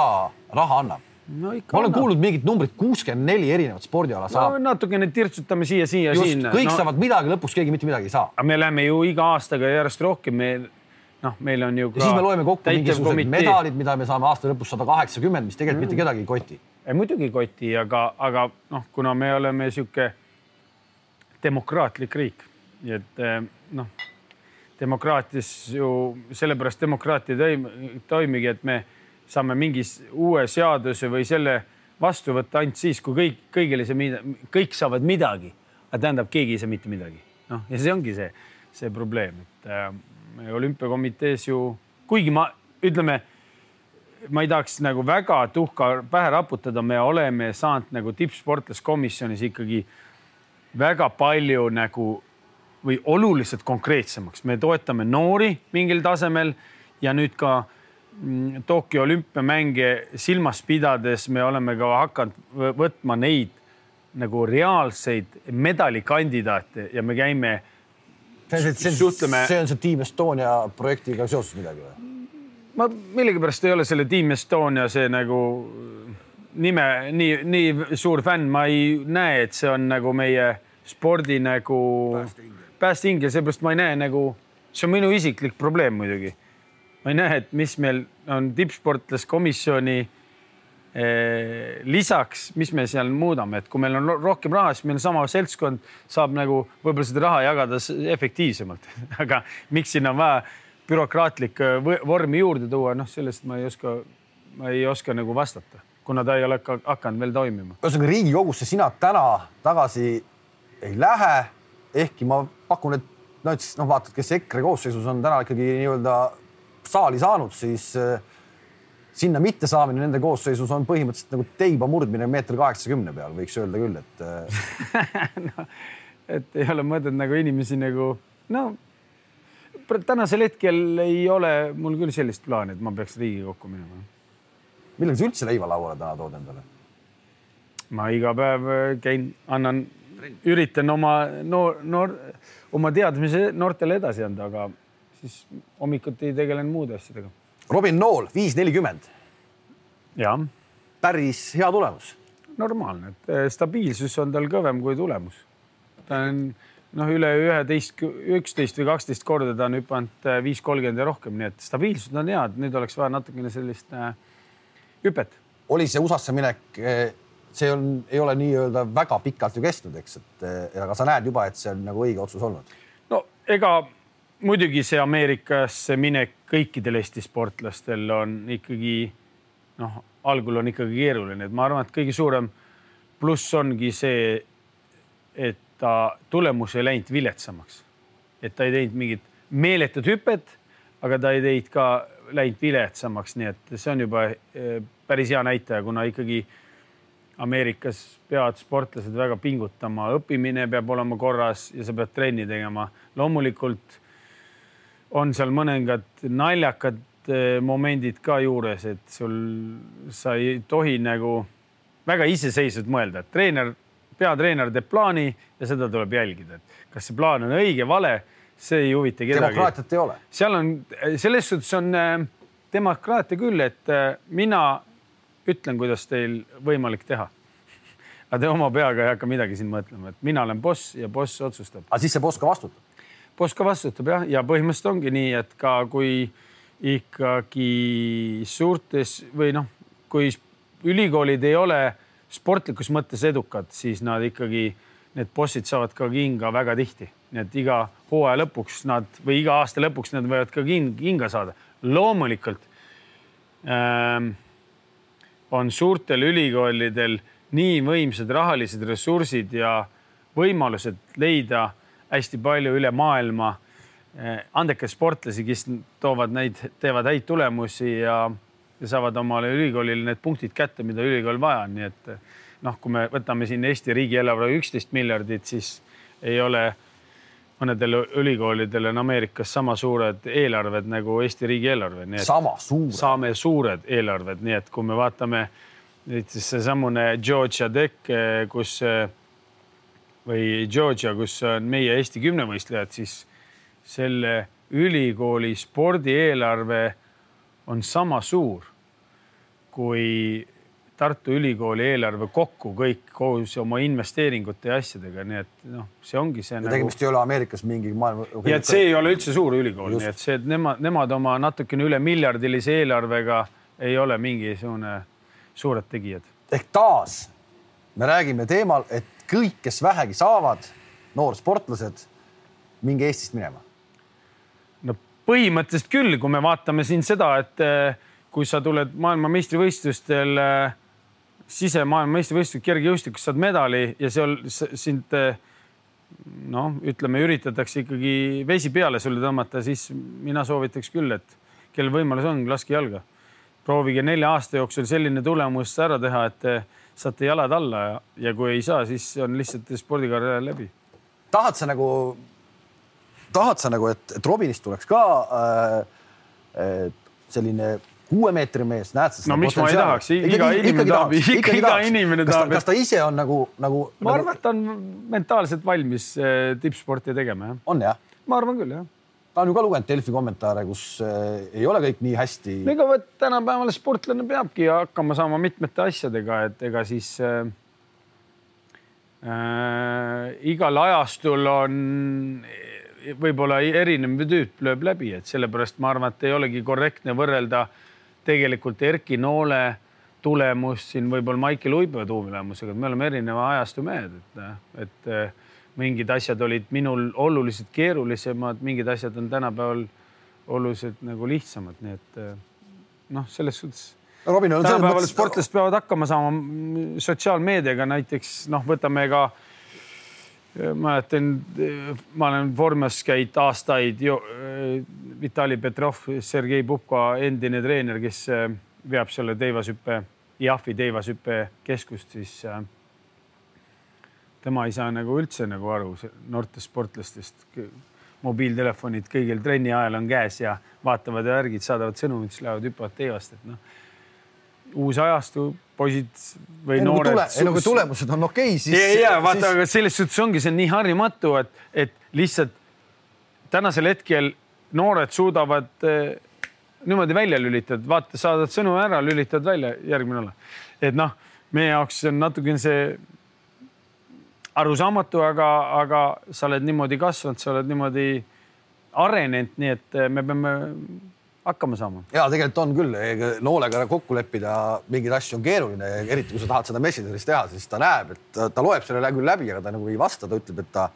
[SPEAKER 1] raha annab?
[SPEAKER 2] no ikka.
[SPEAKER 1] ma olen kuulnud mingit numbrit, kuuskümmend neli erinevat spordiala saab
[SPEAKER 2] no,. natukene tirtsutame siia-siia, sinna.
[SPEAKER 1] kõik no. saavad midagi, lõpuks keegi mitte midagi ei saa.
[SPEAKER 2] aga me läheme ju iga aastaga järjest rohkem, me noh, meil on ju
[SPEAKER 1] ka. siis me loeme kokku mingisugused medalid, mida me saame aasta lõpus sada kaheksakümmend, mis tegelikult mm. mitte kedagi ei koti.
[SPEAKER 2] muidugi ei koti, aga, aga noh, kuna me oleme sihuke demokraatlik riik, nii et eh, noh, demokraatias ju sellepärast demokraatia toimigi, et me saame mingi uue seaduse või selle vastu võtta ainult siis, kui kõik, kõigile see, kõik saavad midagi, aga tähendab, keegi ei saa mitte midagi. noh, ja see ongi see, see probleem, et äh, olümpiakomitees ju, kuigi ma ütleme, ma ei tahaks nagu väga tuhka pähe raputada, me oleme saanud nagu tippsportlaskomisjonis ikkagi väga palju nagu või oluliselt konkreetsemaks, me toetame noori mingil tasemel ja nüüd ka mm, Tokyo olümpiamänge silmas pidades me oleme ka hakanud võtma neid nagu reaalseid medalikandidaate ja me käime
[SPEAKER 1] suhtleme. see on see Team Estonia projektiga seoses midagi või?
[SPEAKER 2] ma millegipärast ei ole selle Team Estonia see nagu nime nii, nii suur fänn, ma ei näe, et see on nagu meie spordi nagu päästeingel, seepärast ma ei näe nagu, see on minu isiklik probleem muidugi. ma ei näe, et mis meil on tippsportlaskomisjoni lisaks, mis me seal muudame, et kui meil on rohkem raha, siis meil sama seltskond saab nagu võib-olla seda raha jagada efektiivsemalt [LAUGHS] aga miks sinna on vaja bürokraatlik vormi juurde tuua, noh, sellest ma ei oska, ma ei oska nagu vastata, kuna ta ei ole ka hakanud veel toimima.
[SPEAKER 1] ühesõnaga Riigikogusse sina täna tagasi ei lähe, ehkki ma pakun, et no, et noh, vaatad, kes EKRE koosseisus on täna ikkagi nii-öelda saali saanud, siis äh, sinna mittesaamine nende koosseisus on põhimõtteliselt nagu teiba murdmine meeter kaheksakümne peal, võiks öelda küll, et
[SPEAKER 2] äh, [LAUGHS] no, et ei ole mõtet nagu inimesi nagu no tänasel hetkel ei ole mul küll sellist plaani, et ma peaks Riigikokku minema.
[SPEAKER 1] millega sa üldse leiva lauale täna tood endale?
[SPEAKER 2] ma iga päev äh, käin, annan, üritan oma noor, noor, oma teadmise noortele edasi anda, aga siis hommikuti tegelen muude asjadega
[SPEAKER 1] Robin Nool, viis nelikümmend.
[SPEAKER 2] jah.
[SPEAKER 1] päris hea tulemus.
[SPEAKER 2] normaalne, et eh, stabiilsus on tal kõvem kui tulemus. ta on noh, üle üheteist, üksteist või kaksteist korda ta on hüpanud eh, viis kolmkümmend ja rohkem, nii et stabiilsus on hea, et nüüd oleks vaja natukene sellist äh, hüpet.
[SPEAKER 1] oli see USA-sse minek, see on, ei ole nii-öelda väga pikalt ju kestnud, eks, et aga sa näed juba, et see on nagu õige otsus olnud.
[SPEAKER 2] no ega muidugi see Ameerikasse minek kõikidel Eesti sportlastel on ikkagi noh, algul on ikkagi keeruline, et ma arvan, et kõige suurem pluss ongi see, et ta tulemus ei läinud viletsamaks. et ta ei teinud mingit meeletut hüpet, aga ta ei teinud ka läinud viletsamaks, nii et see on juba eh, päris hea näitaja, kuna ikkagi Ameerikas peavad sportlased väga pingutama, õppimine peab olema korras ja sa pead trenni tegema. loomulikult on seal mõningad naljakad eh, momendid ka juures, et sul, sa ei tohi nagu väga iseseisvalt mõelda, et treener, peatreener teeb plaani ja seda tuleb jälgida, et kas see plaan on õige, vale, see ei huvita kedagi.
[SPEAKER 1] demokraatiat ei ole.
[SPEAKER 2] seal on, selles suhtes on äh, demokraatia küll, et mina ütlen, kuidas teil võimalik teha. [LAUGHS] aga te oma peaga ei hakka midagi siin mõtlema, et mina olen boss ja boss otsustab.
[SPEAKER 1] aga siis see boss ka vastutab?
[SPEAKER 2] Boss ka vastutab jah, ja põhimõtteliselt ongi nii, et ka kui ikkagi suurtes või noh, kui ülikoolid ei ole sportlikus mõttes edukad, siis nad ikkagi, need bossid saavad ka kinga väga tihti, nii et iga hooaja lõpuks nad või iga aasta lõpuks nad võivad ka kinga saada. loomulikult ähm, on suurtel ülikoolidel nii võimsad rahalised ressursid ja võimalused leida hästi palju üle maailma eh, andekaid sportlasi, kes toovad neid, teevad häid tulemusi ja, ja saavad omale ülikoolile need punktid kätte, mida ülikool vaja on, nii et noh, kui me võtame siin Eesti riigieelarve üksteist miljardit, siis ei ole mõnedel ülikoolidel on Ameerikas sama suured eelarved nagu Eesti riigieelarve.
[SPEAKER 1] sama suured?
[SPEAKER 2] saame suured eelarved, nii et kui me vaatame näiteks seesamune Georgia Tech, kus või Georgia, kus on meie Eesti kümnevõistlejad, siis selle ülikooli spordieelarve on sama suur kui Tartu Ülikooli eelarve kokku kõik koos oma investeeringute ja asjadega, nii et noh, see ongi see.
[SPEAKER 1] Nagu... tegemist ei ole Ameerikas mingi maailma.
[SPEAKER 2] ja et see ei ole üldse suur ülikool, nii et see, et nemad, nemad oma natukene üle miljardilise eelarvega ei ole mingisugune suured tegijad.
[SPEAKER 1] ehk taas me räägime teemal, et kõik, kes vähegi saavad, noorsportlased, minge Eestist minema.
[SPEAKER 2] no põhimõtteliselt küll, kui me vaatame siin seda, et eh, kui sa tuled maailmameistrivõistlustel äh, sisemaailmameistrivõistlused kergejõustikus saad medali ja seal sind noh, ütleme, üritatakse ikkagi vesi peale sulle tõmmata, siis mina soovitaks küll, et kellel võimalus on, laske jalga. proovige nelja aasta jooksul selline tulemus ära teha, et saate jalad alla ja, ja kui ei saa, siis on lihtsalt spordikarjäär läbi.
[SPEAKER 1] tahad sa nagu, tahad sa nagu, et, et Robinist tuleks ka äh, selline kuue meetri mees, näed
[SPEAKER 2] sa? no miks ma ei tahaks, iga inimene tahab, ikka iga inimene tahab.
[SPEAKER 1] kas ta ise on nagu, nagu?
[SPEAKER 2] ma arvan, et ta on mentaalselt valmis äh, tippsporti tegema, jah.
[SPEAKER 1] on jah?
[SPEAKER 2] ma arvan küll, jah.
[SPEAKER 1] Ta on ju ka lugenud Delfi kommentaare, kus äh, ei ole kõik nii hästi.
[SPEAKER 2] ega vot tänapäeval sportlane peabki hakkama saama mitmete asjadega, et ega siis äh, äh, igal ajastul on võib-olla erinev tüüp lööb läbi, et sellepärast ma arvan, et ei olegi korrektne võrrelda tegelikult Erki Noole tulemust siin võib-olla Maicel Uibo tulemusega, et me oleme erineva ajastu mehed, et, et eh, mingid asjad olid minul oluliselt keerulisemad, mingid asjad on tänapäeval oluliselt nagu lihtsamad, nii et eh, noh, selles suhtes
[SPEAKER 1] Robin,
[SPEAKER 2] tänapäeval mõttes... sportlased peavad hakkama saama sotsiaalmeediaga näiteks noh, võtame ka mäletan, ma olen vormis käinud aastaid. Vitali Petrov, Sergei Pupka endine treener, kes veab selle teivashüppe, IAF-i teivashüppe keskust, siis tema ei saa nagu üldse nagu aru noortest sportlastest. mobiiltelefonid kõigil trenni ajal on käes ja vaatavad ja värgid, saadavad sõnumid, siis lähevad hüppavad teivast, et noh uus ajastu, poisid või ei, noored.
[SPEAKER 1] ei no kui tulemused on okei okay,, siis.
[SPEAKER 2] ja, ja vaata siis..., aga selles suhtes ongi see nii harjumatu, et, et lihtsalt tänasel hetkel noored suudavad eh, niimoodi välja lülitada, vaata, saadad sõnumi ära, lülitad välja, järgmine olla. et noh, meie jaoks on natukene see arusaamatu, aga, aga sa oled niimoodi kasvanud, sa oled niimoodi arenenud, nii et eh, me peame hakkama saama.
[SPEAKER 1] ja tegelikult on küll, noolega kokku leppida mingeid asju on keeruline, eriti kui sa tahad seda Messengeris teha, siis ta näeb, et ta, loeb selle küll läbi, aga ta nagu ei vasta, ta ütleb, et ta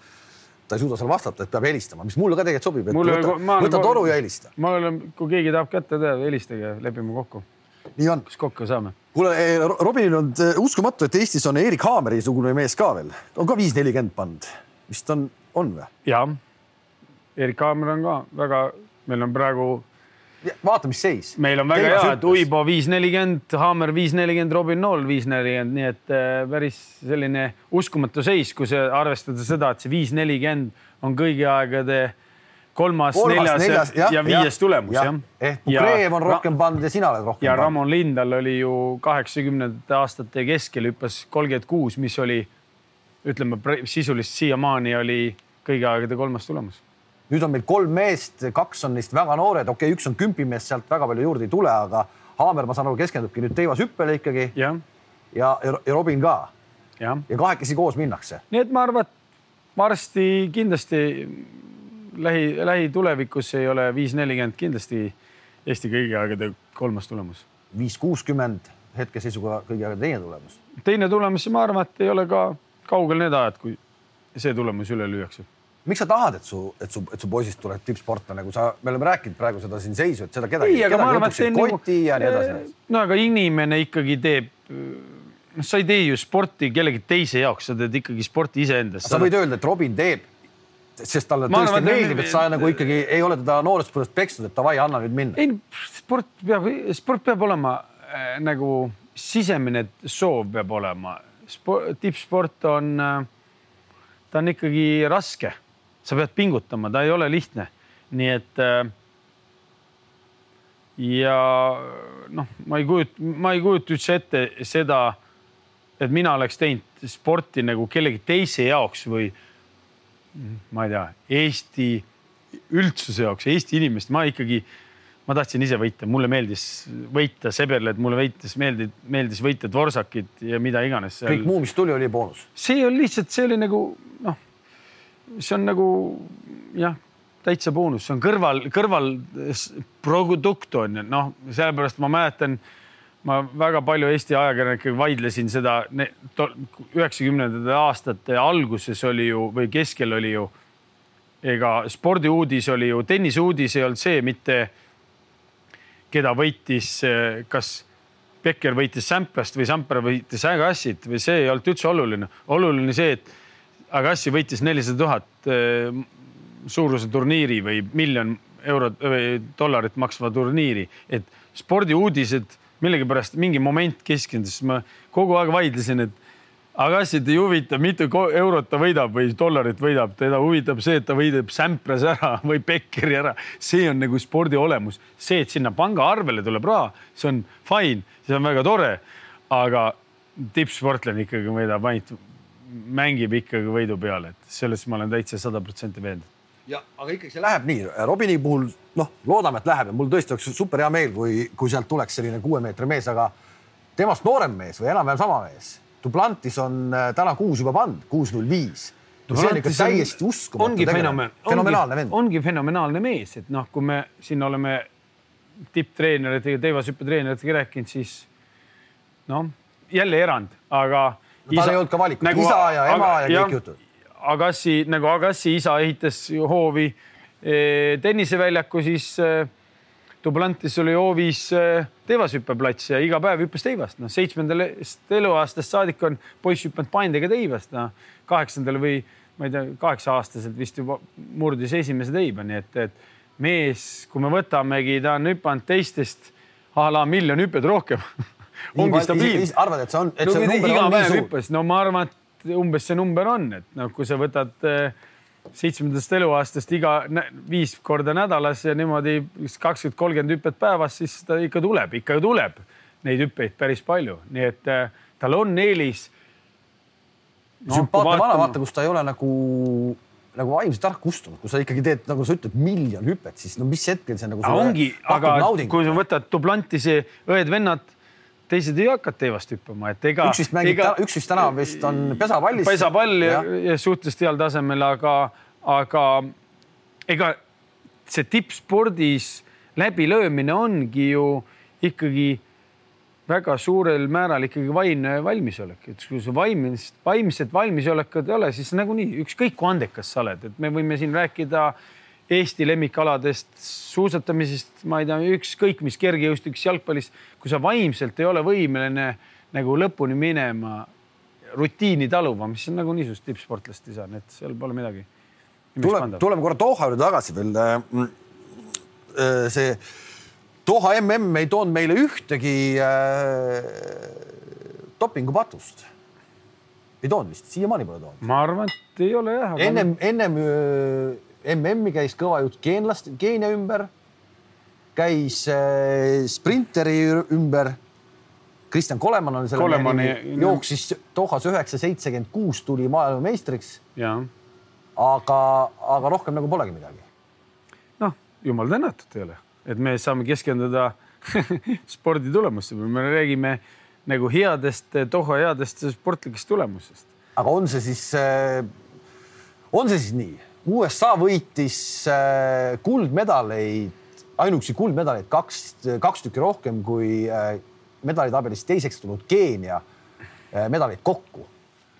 [SPEAKER 1] ta ei suuda seal vastata, et peab helistama, mis mulle ka tegelikult sobib, et mulle, võta, võta toru ja helista.
[SPEAKER 2] ma olen, kui keegi tahab kätte teha, helistage, lepime kokku.
[SPEAKER 1] Nii on.
[SPEAKER 2] kas kokku saame?
[SPEAKER 1] kuule, eh, Robinil on eh, uskumatu, et Eestis on Erik Haameri-sugune mees ka veel, on ka viis nelikümmend pannud, vist on, on või?
[SPEAKER 2] jah, Erik Haamer on ka väga, meil on praegu
[SPEAKER 1] vaata, mis seis.
[SPEAKER 2] meil on väga hea, et Uibo viis nelikümmend, Haamer viis nelikümmend, Robin Nool viis nelikümmend, nii et äh, päris selline uskumatu seis, kui see arvestada seda, et see viis nelikümmend on kõigi aegade kolmas, neljas, neljas ja, ja viies tulemus jah ja..
[SPEAKER 1] ehk Ukreev on rohkem pandud ja sina oled rohkem
[SPEAKER 2] ja. Ramon Lindal oli ju kaheksakümnendate aastate keskel hüppas kolmkümmend kuus, mis oli ütleme sisuliselt siiamaani oli kõigi aegade kolmas tulemus
[SPEAKER 1] nüüd on meil kolm meest, kaks on neist väga noored, okei okay,, üks on kümpimees, sealt väga palju juurde ei tule, aga Haamer, ma saan aru, keskendubki nüüd teivashüppele ikkagi. ja, ja, ja Robin ka. ja, ja kahekesi koos minnakse.
[SPEAKER 2] nii et ma arvan, et varsti kindlasti lähi, lähitulevikus ei ole viis nelikümmend kindlasti Eesti kõigi aegade kolmas tulemus.
[SPEAKER 1] viis kuuskümmend hetkeseisuga kõigi aegade teine tulemus.
[SPEAKER 2] teine tulemus, ma arvan, et ei ole ka kaugel need ajad, kui see tulemus üle lüüakse
[SPEAKER 1] miks sa tahad, et su, et su, et su poisist tuleb tippsportlane, kui sa, me oleme rääkinud praegu seda siin seisu, et seda kedagi, kedagi jutuksid nagu- koti nagu, ja nii edasi.
[SPEAKER 2] no aga inimene ikkagi teeb, noh, sa ei tee ju sporti kellegi teise jaoks, sa teed ikkagi sporti iseendast.
[SPEAKER 1] sa võid öelda, et Robin teeb, sest talle ma tõesti arvan, meeldib, et sa nagu ikkagi ei ole teda noorest põlvest peksnud, et davai, anna nüüd minna.
[SPEAKER 2] ei, sport peab, sport peab olema äh, nagu sisemine soov peab olema. tippsport on äh,, ta on ikkagi raske sa pead pingutama, ta ei ole lihtne. nii et äh, ja noh, ma ei kujuta, ma ei kujuta üldse ette seda, et mina oleks teinud sporti nagu kellegi teise jaoks või ma ei tea, Eesti üldsuse jaoks, Eesti inimeste, ma ikkagi, ma tahtsin ise võita, mulle meeldis võita Seberled, mulle võitis, meeldis, meeldis võita Dvorsakit ja mida iganes.
[SPEAKER 1] kõik muu, mis tuli, oli boonus.
[SPEAKER 2] see on lihtsalt, see oli nagu noh see on nagu jah, täitsa boonus, see on kõrval, kõrvalprodukt on ju, noh, sellepärast ma mäletan, ma väga palju Eesti ajakirjanikega vaidlesin seda, üheksakümnendate aastate alguses oli ju või keskel oli ju, ega spordiuudis oli ju, tenniseuudis ei olnud see mitte, keda võitis, kas Becker võitis Samplast või Samper võitis Agassit või see ei olnud üldse oluline. oluline see, et Agassi võitis nelisada tuhat eh, suuruse turniiri või miljon eurot või dollarit maksva turniiri, et spordiuudised millegipärast mingi moment keskendus, ma kogu aeg vaidlesin, et Agassit ei huvita, mitu eurot ta võidab või dollarit võidab, teda huvitab see, et ta võidab Sampras ära [LAUGHS] või Beckeri ära. see on nagu spordi olemus, see, et sinna pangaarvele tuleb raha, see on fine, see on väga tore. aga tippsportlane ikkagi võidab ainult mängib ikkagi võidu peale, et selles ma olen täitsa sada protsenti veendunud.
[SPEAKER 1] Ja aga ikkagi see läheb nii, Robini puhul noh, loodame, et läheb ja mul tõesti oleks super hea meel, kui, kui sealt tuleks selline kuue meetri mees, aga temast noorem mees või enam-vähem sama mees. Duplantis on äh, täna kuus juba pandud, kuus null viis. see on ikka täiesti uskumatu.
[SPEAKER 2] ongi fenomen, fenomenaalne vend. ongi fenomenaalne mees, et noh, kui me siin oleme tipptreeneritega, teivashüppetreeneritega rääkinud, siis noh, jälle erand, aga
[SPEAKER 1] no,. tal ei olnud ka valikut nagu,, isa ja ema aga, ja kõik jutud.
[SPEAKER 2] Agassi nagu Agassi isa ehitas hoovi eh, tenniseväljaku, siis eh, Dublantis oli hoovis eh, teivashüppeplats ja iga päev hüppas teivast. noh, seitsmendast eluaastast saadik on poiss hüpanud paindega teivast, noh kaheksandal või ma ei tea, kaheksa-aastaselt vist juba murdis esimese teiba, nii et, et mees, kui me võtamegi, ta on hüpanud teistest a la miljon hüpet rohkem [LAUGHS] ongi stabiilne.
[SPEAKER 1] arvad, et see on, et no, see number on nii suur?
[SPEAKER 2] no ma arvan, et umbes see number on, et noh, kui sa võtad eh, seitsmendast eluaastast iga viis korda nädalas ja niimoodi kakskümmend, kolmkümmend hüpet päevas, siis ta ikka tuleb, ikka tuleb neid hüppeid päris palju, nii et äh, tal on eelis
[SPEAKER 1] no,. sümpaatne vana, vaata, kus ta ei ole nagu nagu vaimselt ära kustunud, kui sa ikkagi teed, nagu sa ütled, miljon hüpet, siis no mis hetkel see nagu.
[SPEAKER 2] ongi, aga naudingu. kui sa võtad Duplantisi õed-vennad teised ei hakanud teivast hüppama, et ega.
[SPEAKER 1] üks vist mängib üks vist täna vist on pesapallis.
[SPEAKER 2] pesapall ja, ja suhteliselt heal tasemel, aga, aga ega see tippspordis läbilöömine ongi ju ikkagi väga suurel määral ikkagi vaimne valmisolek, et kui sa vaimist, vaimset valmisolekut ei ole, siis nagunii ükskõik kui andekas sa oled, et me võime siin rääkida äh, Eesti lemmikaladest, suusatamisest, ma ei tea, ükskõik mis kergejõustikus, jalgpallis, kui sa vaimselt ei ole võimeline nagu lõpuni minema, rutiini taluma, mis on nagu niisugust tippsportlast ei saa, nii et seal pole midagi.
[SPEAKER 1] tuleme, tuleme korra Doha juurde tagasi veel. Äh, äh, see Doha mm ei toonud meile ühtegi äh, dopingupatust. ei toonud vist, siiamaani pole toonud.
[SPEAKER 2] ma arvan, et ei ole jah.
[SPEAKER 1] ennem, ennem äh, MM-i käis kõva jutt geenlast, Keenia ümber, käis äh, sprinteri ümber. Kristjan Koleman on selle
[SPEAKER 2] Kolemani,
[SPEAKER 1] nimi, jooksis Dohas üheksa seitsekümmend kuus, tuli maailmameistriks. aga, aga rohkem nagu polegi midagi.
[SPEAKER 2] noh, jumal tänatud ei ole, et me saame keskenduda [LAUGHS] sporditulemustele, me räägime nagu headest, Doha headest sportlikest tulemustest.
[SPEAKER 1] aga on see siis, äh, on see siis nii? USA võitis äh, kuldmedaleid, ainuüksi kuldmedaleid kaks, kaks tükki rohkem kui äh, medalitabelis teiseks tulnud Keenia medaleid kokku.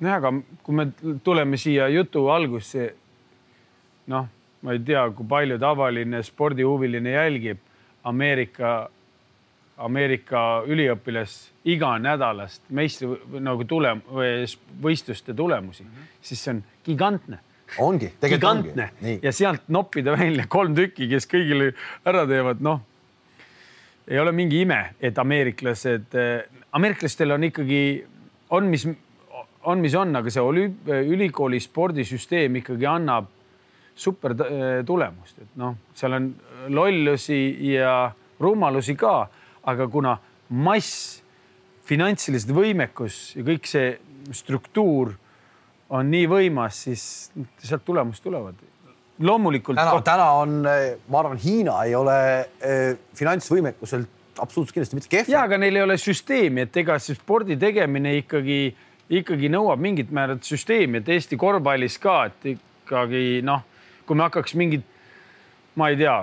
[SPEAKER 2] Nojah, aga kui me tuleme siia jutu algusse, noh, ma ei tea, kui palju tavaline spordihuviline jälgib Ameerika, Ameerika üliõpilas iganädalast meistri nagu tulem-, võistluste tulemusi, siis see on gigantne
[SPEAKER 1] ongi,
[SPEAKER 2] tegelikult ongi. ja sealt noppida välja kolm tükki, kes kõigile ära teevad, noh, ei ole mingi ime, et ameeriklased, ameeriklastel on ikkagi, on, mis on, mis on, aga see olümp-, ülikooli spordisüsteem ikkagi annab super äh, tulemust, et noh, seal on lollusi ja rumalusi ka, aga kuna mass, finantsilised võimekus ja kõik see struktuur on nii võimas, siis sealt tulemused tulevad. loomulikult.
[SPEAKER 1] täna, täna on, ma arvan, Hiina ei ole eh, finantsvõimekuselt absoluutselt kindlasti mitte kehv.
[SPEAKER 2] ja, aga neil ei ole süsteemi, et ega see spordi tegemine ikkagi ikkagi nõuab mingit määrat süsteemi, et Eesti korvpallis ka, et ikkagi noh, kui me hakkaks mingit, ma ei tea,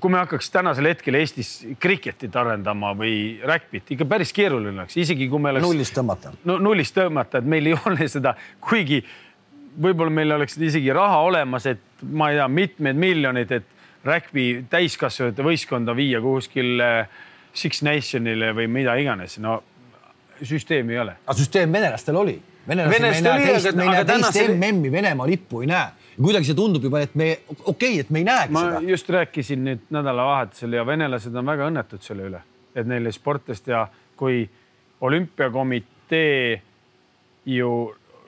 [SPEAKER 2] kui me hakkaks tänasel hetkel Eestis kriketit arendama või räkpit, ikka päris keeruline oleks, isegi kui me oleks.
[SPEAKER 1] nullist tõmmata.
[SPEAKER 2] no nullist tõmmata, et meil ei [LAUGHS] ole seda, kuigi võib-olla meil oleks isegi raha olemas, et ma ei tea, mitmed miljonid, et räkpi täiskasvanute võistkonda viia kuskile Six Nationile või mida iganes, no süsteemi ei ole.
[SPEAKER 1] aga süsteem venelastel oli. venelastel ei näe teist, me ei näe teist tänasel... MM-i Venemaa lippu ei näe. Kuidagi see tundub juba, et me, okei okay,, et me ei näegi
[SPEAKER 2] ma
[SPEAKER 1] seda.
[SPEAKER 2] ma just rääkisin nüüd nädalavahetusel ja venelased on väga õnnetud selle üle, et neil sportlast ja kui olümpiakomitee ju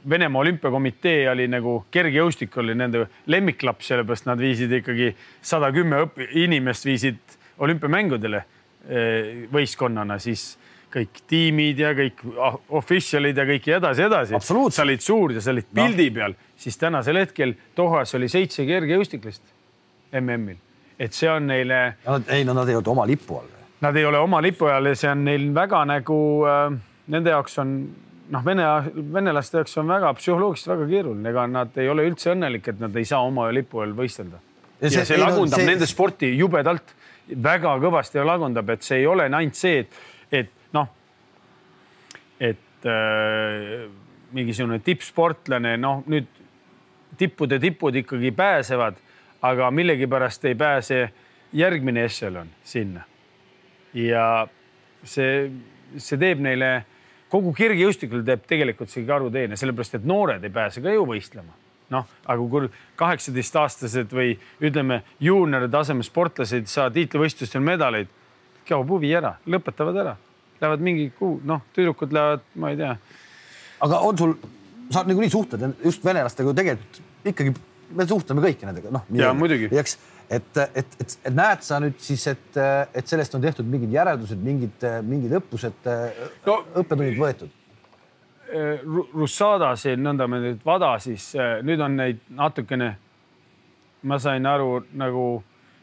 [SPEAKER 2] Venemaa olümpiakomitee oli nagu kergejõustik oli nende lemmiklaps, sellepärast nad viisid ikkagi sada kümme inimest viisid olümpiamängudele eh, võistkonnana, siis kõik tiimid ja kõik official'id ja kõik edasi, edasi. sa olid suur ja sa olid pildi no. peal, siis tänasel hetkel Dohas oli seitse kergejõustiklast MM-il, et see on neile.
[SPEAKER 1] ei, no nad ei olnud oma lipu all.
[SPEAKER 2] Nad ei ole oma lipu all ja see on neil väga nagu äh,, nende jaoks on noh, vene, venelaste jaoks on väga psühholoogiliselt väga keeruline, ega nad ei ole üldse õnnelik, et nad ei saa oma lipu all võistelda. ja see, ja see lagundab see... nende sporti jubedalt, väga kõvasti lagundab, et see ei ole ainult see, et, et et äh, mingisugune tippsportlane, noh nüüd tippude tipud ikkagi pääsevad, aga millegipärast ei pääse järgmine ešelon sinna. ja see, see teeb neile, kogu kergejõustikul teeb tegelikult see karuteene, sellepärast et noored ei pääse ka ju võistlema. noh, aga kui kaheksateistaastased või ütleme, juuniori taseme sportlased saa tiitlivõistlustel medaleid, kaob huvi ära, lõpetavad ära lähevad mingi kuu, noh, tüdrukud lähevad, ma ei tea.
[SPEAKER 1] aga on sul, sa niikuinii suhtled just venelastega ju tegelikult ikkagi, me suhtleme kõiki nendega, noh.
[SPEAKER 2] ja muidugi.
[SPEAKER 1] eks, et, et, et, et näed sa nüüd siis, et, et sellest on tehtud mingid järeldused, mingid, mingid õppused no,, õppetunnid võetud?
[SPEAKER 2] Russada siin nõnda me nüüd vada, siis nüüd on neid natukene, ma sain aru, nagu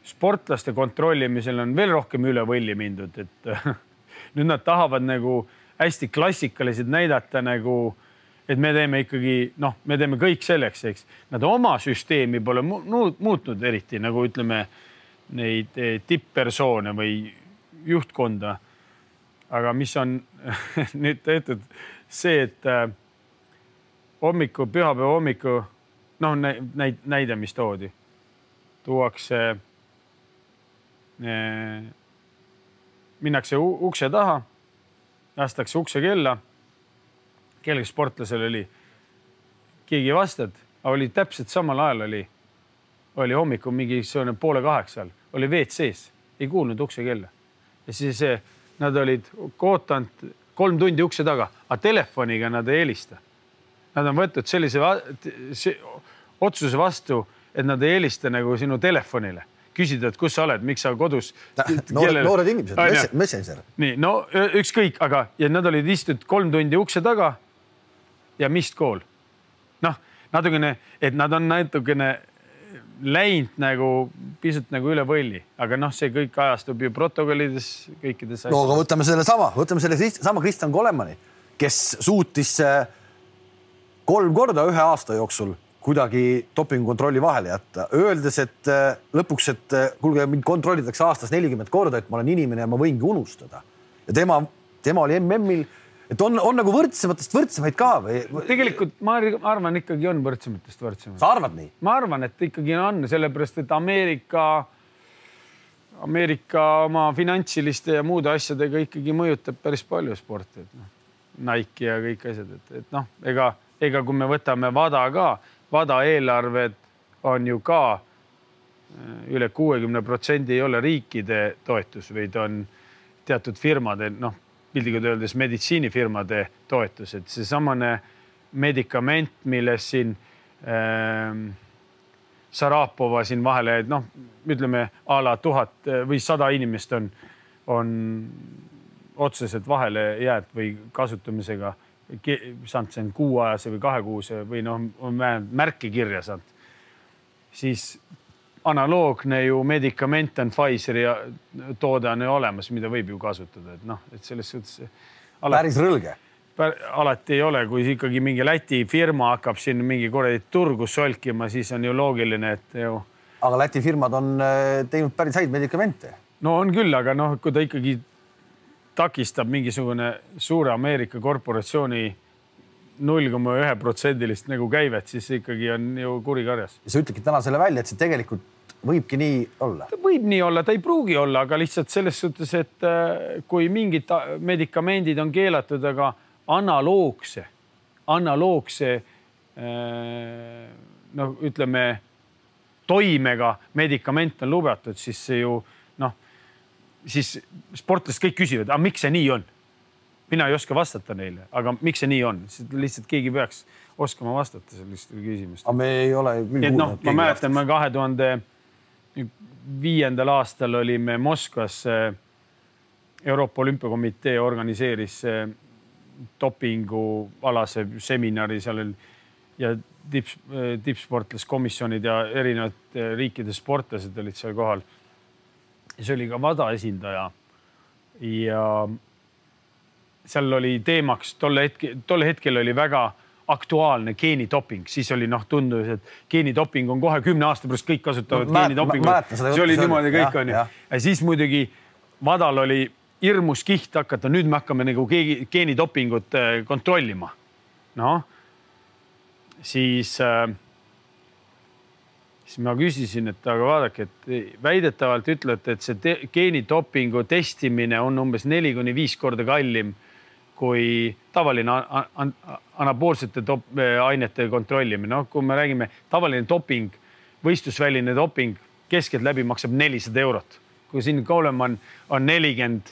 [SPEAKER 2] sportlaste kontrollimisel on veel rohkem üle võlli mindud, et [LAUGHS] nüüd nad tahavad nagu hästi klassikalised näidata nagu, et me teeme ikkagi noh, me teeme kõik selleks, eks. Nad oma süsteemi pole muutnud eriti nagu ütleme neid eh, tipppersoone või juhtkonda. aga mis on [LAUGHS] nüüd tehtud see, et äh, hommiku, pühapäeva hommiku noh, näid-, näide, mis toodi, tuuakse äh, minnakse ukse taha, lastakse ukse kella. Kellegi sportlasel oli, keegi ei vastanud, aga oli täpselt samal ajal oli, oli hommikul mingisugune poole kaheksal, oli WC-s, ei kuulnud ukse kella. ja siis eh, nad olid ootanud kolm tundi ukse taga, aga telefoniga nad ei helista. Nad on võtnud sellise otsuse vastu, et nad ei helista nagu sinu telefonile küsida, et kus sa oled, miks sa kodus.
[SPEAKER 1] noored, noored inimesed, Messenger.
[SPEAKER 2] nii, no ükskõik, aga ja nad olid istunud kolm tundi ukse taga ja mist kool. noh, natukene, et nad on natukene läinud nagu pisut nagu üle võlli, aga noh, see kõik ajastub ju protokollides kõikides.
[SPEAKER 1] no aga võtame sellesama, võtame selle sama Kristjan Kolemani, kes suutis äh, kolm korda ühe aasta jooksul kuidagi dopingukontrolli vahele jätta, öeldes, et äh, lõpuks, et äh, kuulge, mind kontrollitakse aastas nelikümmend korda, et ma olen inimene ja ma võingi unustada. ja tema, tema oli MM-il et on, on nagu võrdsematest võrdsemaid ka või?
[SPEAKER 2] tegelikult ma arvan, ikkagi on võrdsematest võrdsemaid.
[SPEAKER 1] sa arvad nii?
[SPEAKER 2] ma arvan, et ikkagi on, sellepärast et Ameerika, Ameerika oma finantsiliste ja muude asjadega ikkagi mõjutab päris palju sporti, et noh, Nike ja kõik asjad, et, et noh, ega, ega kui me võtame WADA ka, WADA eelarved on ju ka üle kuuekümne protsendi ei ole riikide toetus, vaid on teatud firmade, noh, piltlikult öeldes meditsiinifirmade toetused, seesamane medikament, milles siin äh, Sarapova siin vahele, et noh, ütleme a la tuhat või sada inimest on, on otseselt vahele jäänud või kasutamisega saanud see kuuajase või kahekuuse või noh, on vähemalt märki kirja saanud. siis analoogne ju medikament on Pfizeri toode on ju olemas, mida võib ju kasutada, et noh, et selles suhtes.
[SPEAKER 1] päris rõlge.
[SPEAKER 2] alati ei ole, kui ikkagi mingi Läti firma hakkab siin mingi kuradi turgu solkima, siis on ju loogiline, et ju.
[SPEAKER 1] aga Läti firmad on äh, teinud päris häid medikamente.
[SPEAKER 2] no on küll, aga noh, kui ta ikkagi takistab mingisugune suure Ameerika korporatsiooni null koma ühe protsendilist nagu käivet, siis ikkagi on ju kuri karjas.
[SPEAKER 1] sa ütledki täna selle välja, et see tegelikult võibki nii olla?
[SPEAKER 2] võib nii olla, ta ei pruugi olla, aga lihtsalt selles suhtes, et äh, kui mingid medikamendid on keelatud, aga analoogse, analoogse äh, noh, ütleme toimega medikament on lubatud, siis see ju noh, siis sportlased kõik küsivad, aga miks see nii on? mina ei oska vastata neile, aga miks see nii on, lihtsalt keegi peaks oskama vastata sellistele küsimustele.
[SPEAKER 1] aga me ei ole küll
[SPEAKER 2] kuulnud. noh, ma mäletan, ma kahe tuhande viiendal aastal olime Moskvas. Euroopa Olümpiakomitee organiseeris dopingualase seminari, seal oli ja tipp, tippsportlaskomisjonid ja erinevate riikide sportlased olid seal kohal. see oli ka WADA esindaja. ja seal oli teemaks tolle hetke, tol hetkel oli väga aktuaalne geenidoping, siis oli noh, tundus, et geenidoping on kohe kümne aasta pärast kõik kasutavad no, geenidopingut. see oli niimoodi kõik onju. ja siis muidugi Vadal oli hirmus kiht hakata, nüüd me hakkame nagu keegi geenidopingut äh, kontrollima. noh, siis äh, siis ma küsisin, et aga vaadake, et väidetavalt ütlete, et see geenidopingu testimine on umbes neli kuni viis korda kallim kui tavaline anaboolsete ainete kontrollimine, noh, kui me räägime tavaline doping, võistlusväline doping keskeltläbi maksab nelisada eurot. kui siin Coleman on nelikümmend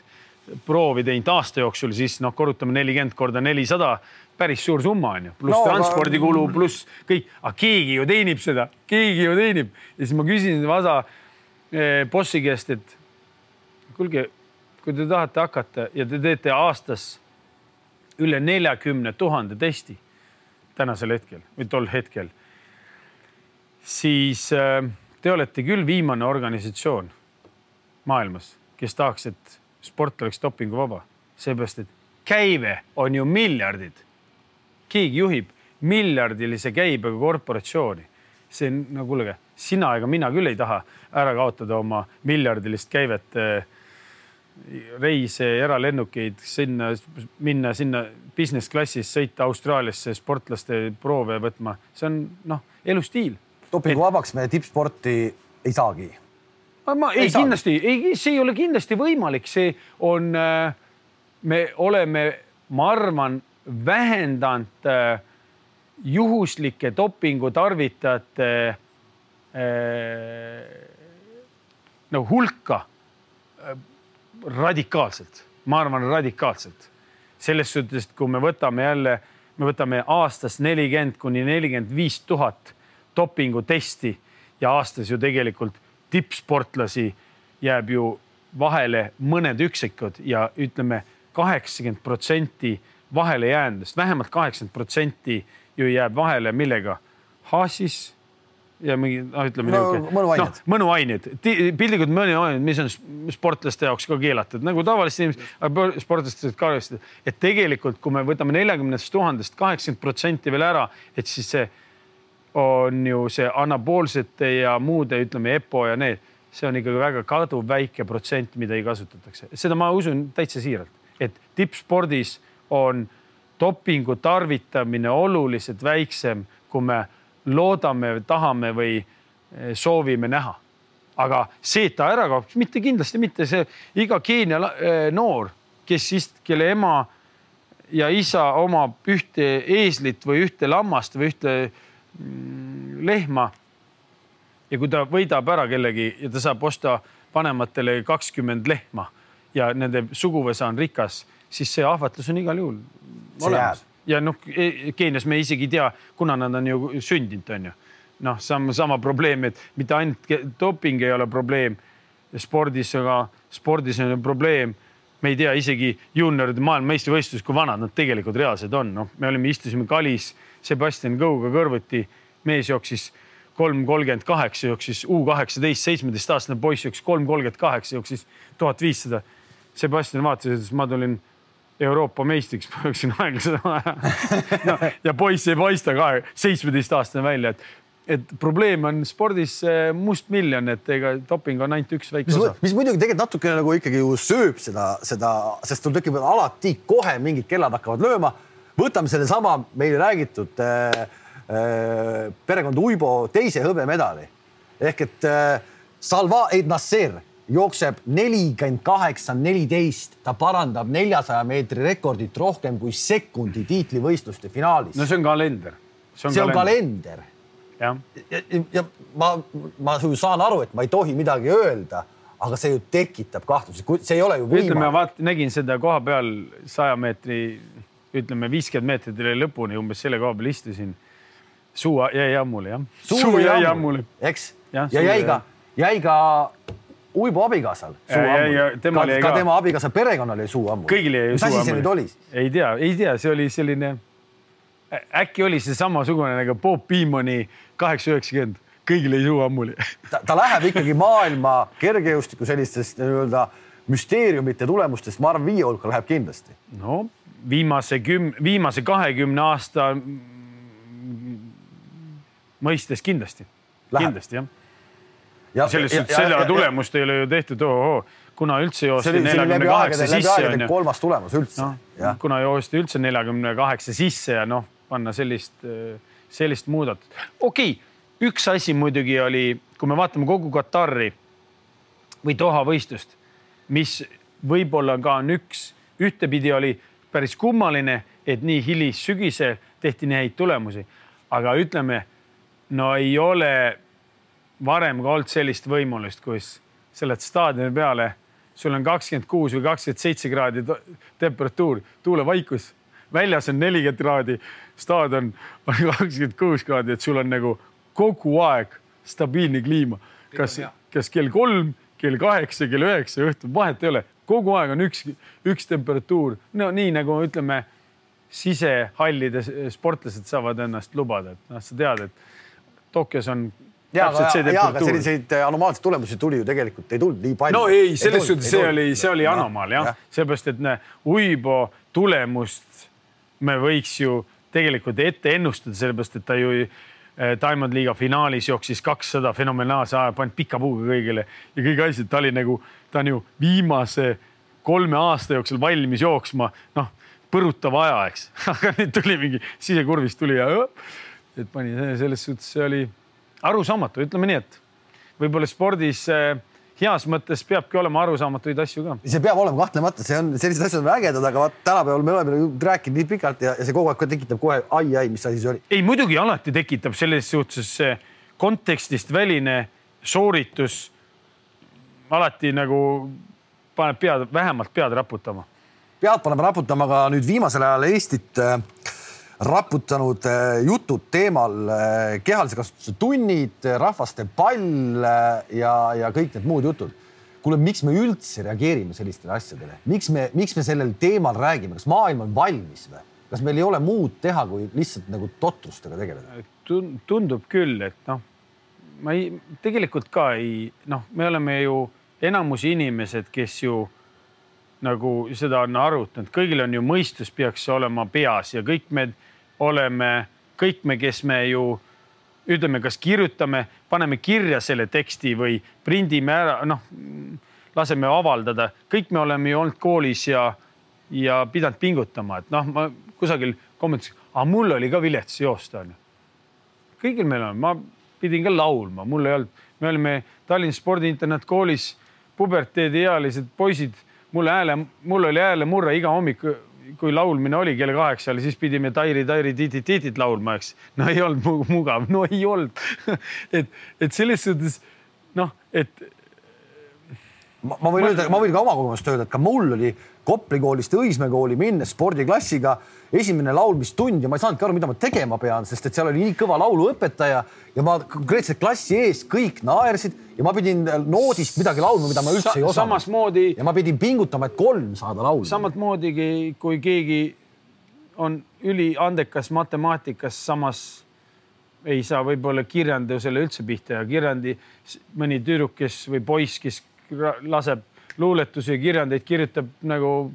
[SPEAKER 2] proovi teinud aasta jooksul, siis noh, korrutame nelikümmend korda nelisada, päris suur summa on ju, pluss no, transpordikulu, pluss kõik, aga keegi ju teenib seda, keegi ju teenib. ja siis ma küsisin Vasa eh, bossi käest, et kuulge, kui te tahate hakata ja te teete aastas üle neljakümne tuhande testi tänasel hetkel või tol hetkel, siis äh, te olete küll viimane organisatsioon maailmas, kes tahaks, et sport oleks dopinguvaba, seepärast et käive on ju miljardid. keegi juhib miljardilise käibega korporatsiooni. see on, no kuulge, sina ega mina küll ei taha ära kaotada oma miljardilist käivet äh, reise, eralennukeid sinna, minna sinna business klassis, sõita Austraaliasse sportlaste proove võtma, see on noh, elustiil.
[SPEAKER 1] dopinguvabaks me tippsporti ei saagi.
[SPEAKER 2] ma ei, ei kindlasti ei, see ei ole kindlasti võimalik, see on, äh, me oleme, ma arvan, vähendanud äh, juhuslike dopingutarvitajate äh, no hulka radikaalselt, ma arvan radikaalselt. selles suhtes, et kui me võtame jälle, me võtame aastas nelikümmend kuni nelikümmend viis tuhat dopingutesti ja aastas ju tegelikult tippsportlasi jääb ju vahele mõned üksikud ja ütleme, kaheksakümmend protsenti vahele jäänudest, vähemalt kaheksakümmend protsenti ju jääb vahele millega? Haasis ja mingi noh, ütleme
[SPEAKER 1] no, mõnuained no,,
[SPEAKER 2] mõnuained, piltlikult mõnuained, mis on sportlaste jaoks ka keelatud nagu tavaliste inimeste, sportlased ka arvestada, et tegelikult, kui me võtame neljakümnest tuhandest kaheksakümmend protsenti veel ära, et siis see on ju see anaboolsete ja muude, ütleme EPO ja need, see on ikkagi väga kaduv väike protsent, mida ei kasutatakse, seda ma usun täitsa siiralt, et tippspordis on dopingu tarvitamine oluliselt väiksem, kui me loodame, tahame või eh, soovime näha. aga see, et ta ära kaob, mitte kindlasti mitte see iga Keenia eh, noor, kes siis, kelle ema ja isa omab ühte eeslit või ühte lammast või ühte mm, lehma. ja kui ta võidab ära kellegi ja ta saab osta vanematele kakskümmend lehma ja nende suguvõsa on rikas, siis see ahvatlus on igal juhul olemas ja noh, e-, Keenias me isegi ei tea, kuna nad on ju sündinud, on ju. noh, sama, sama probleem, et mitte ainult doping ei ole probleem spordis, aga spordis on probleem. me ei tea isegi juunioride maailmameistrivõistluses, kui vanad nad tegelikult reaalselt on, noh, me olime, istusime Kalis Sebastian Kõuga kõrvuti, mees jooksis kolm kolmkümmend kaheksa, jooksis U kaheksateist, seitsmeteistaastane poiss jooksis kolm kolmkümmend kaheksa, jooksis tuhat viissada. Sebastian vaatas ütles, ma tulin Euroopa meistriks [LAUGHS] peaksin aeglaselt vaja no, ja poiss ei paista ka seitsmeteistaastane välja, et et probleem on spordis mustmiljon, et ega doping on ainult üks väike osa.
[SPEAKER 1] mis muidugi tegelikult natukene nagu ikkagi ju sööb seda, seda, sest sul tekib alati kohe mingid kellad hakkavad lööma. võtame sellesama meile räägitud äh, äh, perekond Uibo teise hõbemedali ehk et äh, Salva Eid Nasser jookseb nelikümmend kaheksa, neliteist, ta parandab neljasaja meetri rekordit rohkem kui sekundi tiitlivõistluste finaalis.
[SPEAKER 2] no see on kalender.
[SPEAKER 1] see on, see on kalender.
[SPEAKER 2] ja,
[SPEAKER 1] ja, ja ma, ma ju saan aru, et ma ei tohi midagi öelda, aga see ju tekitab kahtlusi, see ei ole ju võimalik.
[SPEAKER 2] ütleme, vaat nägin seda koha peal saja meetri, ütleme viiskümmend meetrit üle lõpuni umbes selle koha peal istusin. suu jäi ammule jah.
[SPEAKER 1] suu jäi ammule, eks. ja, ja jäi ka, jäi ka Uibo abikaasal suu ammu. ka, ka tema abikaasa perekonnal jäi suu ammu.
[SPEAKER 2] kõigil jäi
[SPEAKER 1] suu ammu. mis asi see nüüd oli?
[SPEAKER 2] ei tea, ei tea, see oli selline, äkki oli see samasugune nagu Bob Beamoni kaheksa, üheksakümmend, kõigil jäi suu ammuli [LAUGHS]
[SPEAKER 1] ta, läheb ikkagi maailma kergejõustiku sellistest nii-öelda müsteeriumite tulemustest, ma arvan, viie hulka läheb kindlasti.
[SPEAKER 2] no viimase küm-, viimase kahekümne aasta mõistes kindlasti, kindlasti jah ja selles suhtes selle tulemust ei ole ju tehtud, ohoo, kuna üldse joosti neljakümne kaheksa sisse
[SPEAKER 1] on ju. kolmas tulemus üldse
[SPEAKER 2] no,. kuna joosti üldse neljakümne kaheksa sisse ja noh, panna sellist, sellist muudatust. okei okay,, üks asi muidugi oli, kui me vaatame kogu Katari või Doha võistlust, mis võib-olla ka on üks, ühtepidi oli päris kummaline, et nii hilissügisel tehti nii häid tulemusi, aga ütleme, no ei ole varem ka olnud sellist võimalust, kus sa lähed staadioni peale, sul on kakskümmend kuus või kakskümmend seitse kraadi temperatuur, tuulevaikus, väljas on nelikümmend kraadi, staadion on [LAUGHS] kakskümmend kuus kraadi, et sul on nagu kogu aeg stabiilne kliima. kas, kas kell kolm, kell kaheksa, kell üheksa õhtul, vahet ei ole, kogu aeg on üks, üks temperatuur, no nii nagu ütleme, sisehallide sportlased saavad ennast lubada, et noh, sa tead, et Tokyos on
[SPEAKER 1] ja, aga, ja, aga selliseid äh, anomaalseid tulemusi tuli ju tegelikult ei tulnud nii palju.
[SPEAKER 2] no ei, selles suhtes see oli, see oli anomaal jah. ja. seepärast et näe, Uibo tulemust me võiks ju tegelikult ette ennustada, sellepärast et ta ju äh, Diamond Liiga finaalis jooksis kakssada fenomenaalse aja, pannud pika puuga kõigile ja kõik asjad, ta oli nagu, ta on ju viimase kolme aasta jooksul valmis jooksma, noh, põrutav aja, eks. [LAUGHS] Aga nüüd tuli mingi sisekurvist tuli ja et pani selles suhtes, see oli arusaamatu, ütleme nii, et võib-olla spordis äh, heas mõttes peabki olema arusaamatuid asju ka.
[SPEAKER 1] see peab olema kahtlemata, see on, sellised asjad on ägedad, aga vaat tänapäeval me oleme rääkinud nii pikalt ja, ja see kogu aeg tekitab kohe ai-ai, mis asi see oli.
[SPEAKER 2] ei, muidugi alati tekitab selles suhtes kontekstist väline sooritus alati nagu paneb pead, vähemalt pead raputama.
[SPEAKER 1] pead paneb raputama ka nüüd viimasel ajal Eestit äh, raputanud äh, jutud teemal äh, kehalise kasvatuse tunnid, rahvaste pall ja, ja kõik need muud jutud. kuule, miks me üldse reageerime sellistele asjadele, miks me, miks me sellel teemal räägime, kas maailm on valmis või? kas meil ei ole muud teha, kui lihtsalt nagu totrustega tegeleda?
[SPEAKER 2] tundub küll, et noh, ma ei, tegelikult ka ei, noh, me oleme ju enamus inimesed, kes ju nagu seda on arutanud, kõigil on ju mõistus peaks olema peas ja kõik me oleme, kõik me, kes me ju ütleme, kas kirjutame, paneme kirja selle teksti või prindime ära, noh, laseme avaldada, kõik me oleme ju olnud koolis ja, ja pidanud pingutama, et noh, ma kusagil kommenteerisin, aga mul oli ka vilets joosta onju. kõigil meil on, ma pidin ka laulma, mul ei olnud, me olime Tallinna spordiinternetkoolis puberteediealised poisid, mulle hääle, mul oli häälemurre iga hommik, kui laulmine oli kell kaheksa, siis pidime Tairi, Tairi, Tiitit, Tiitit laulma, eks. no ei olnud mugav, no ei olnud [LAUGHS] et, et selles suhtes noh, et.
[SPEAKER 1] Ma, ma võin öelda, ma võin ka oma kogemust öelda, et ka mul oli Kopli koolist Õismäe kooli minnes spordiklassiga esimene laulmistund ja ma ei saanudki aru, mida ma tegema pean, sest et seal oli nii kõva lauluõpetaja ja ma konkreetselt klassi ees kõik naersid ja ma pidin noodist midagi laulma, mida ma üldse Sa ei osanud.
[SPEAKER 2] samasmoodi.
[SPEAKER 1] ja ma pidin pingutama, et kolm saada laulma.
[SPEAKER 2] samamoodi, kui keegi on üliandekas matemaatikas, samas ei saa võib-olla kirjandusele üldse pihta ja kirjandi mõni tüdruk, kes või poiss, kes laseb luuletusi ja kirjandeid, kirjutab nagu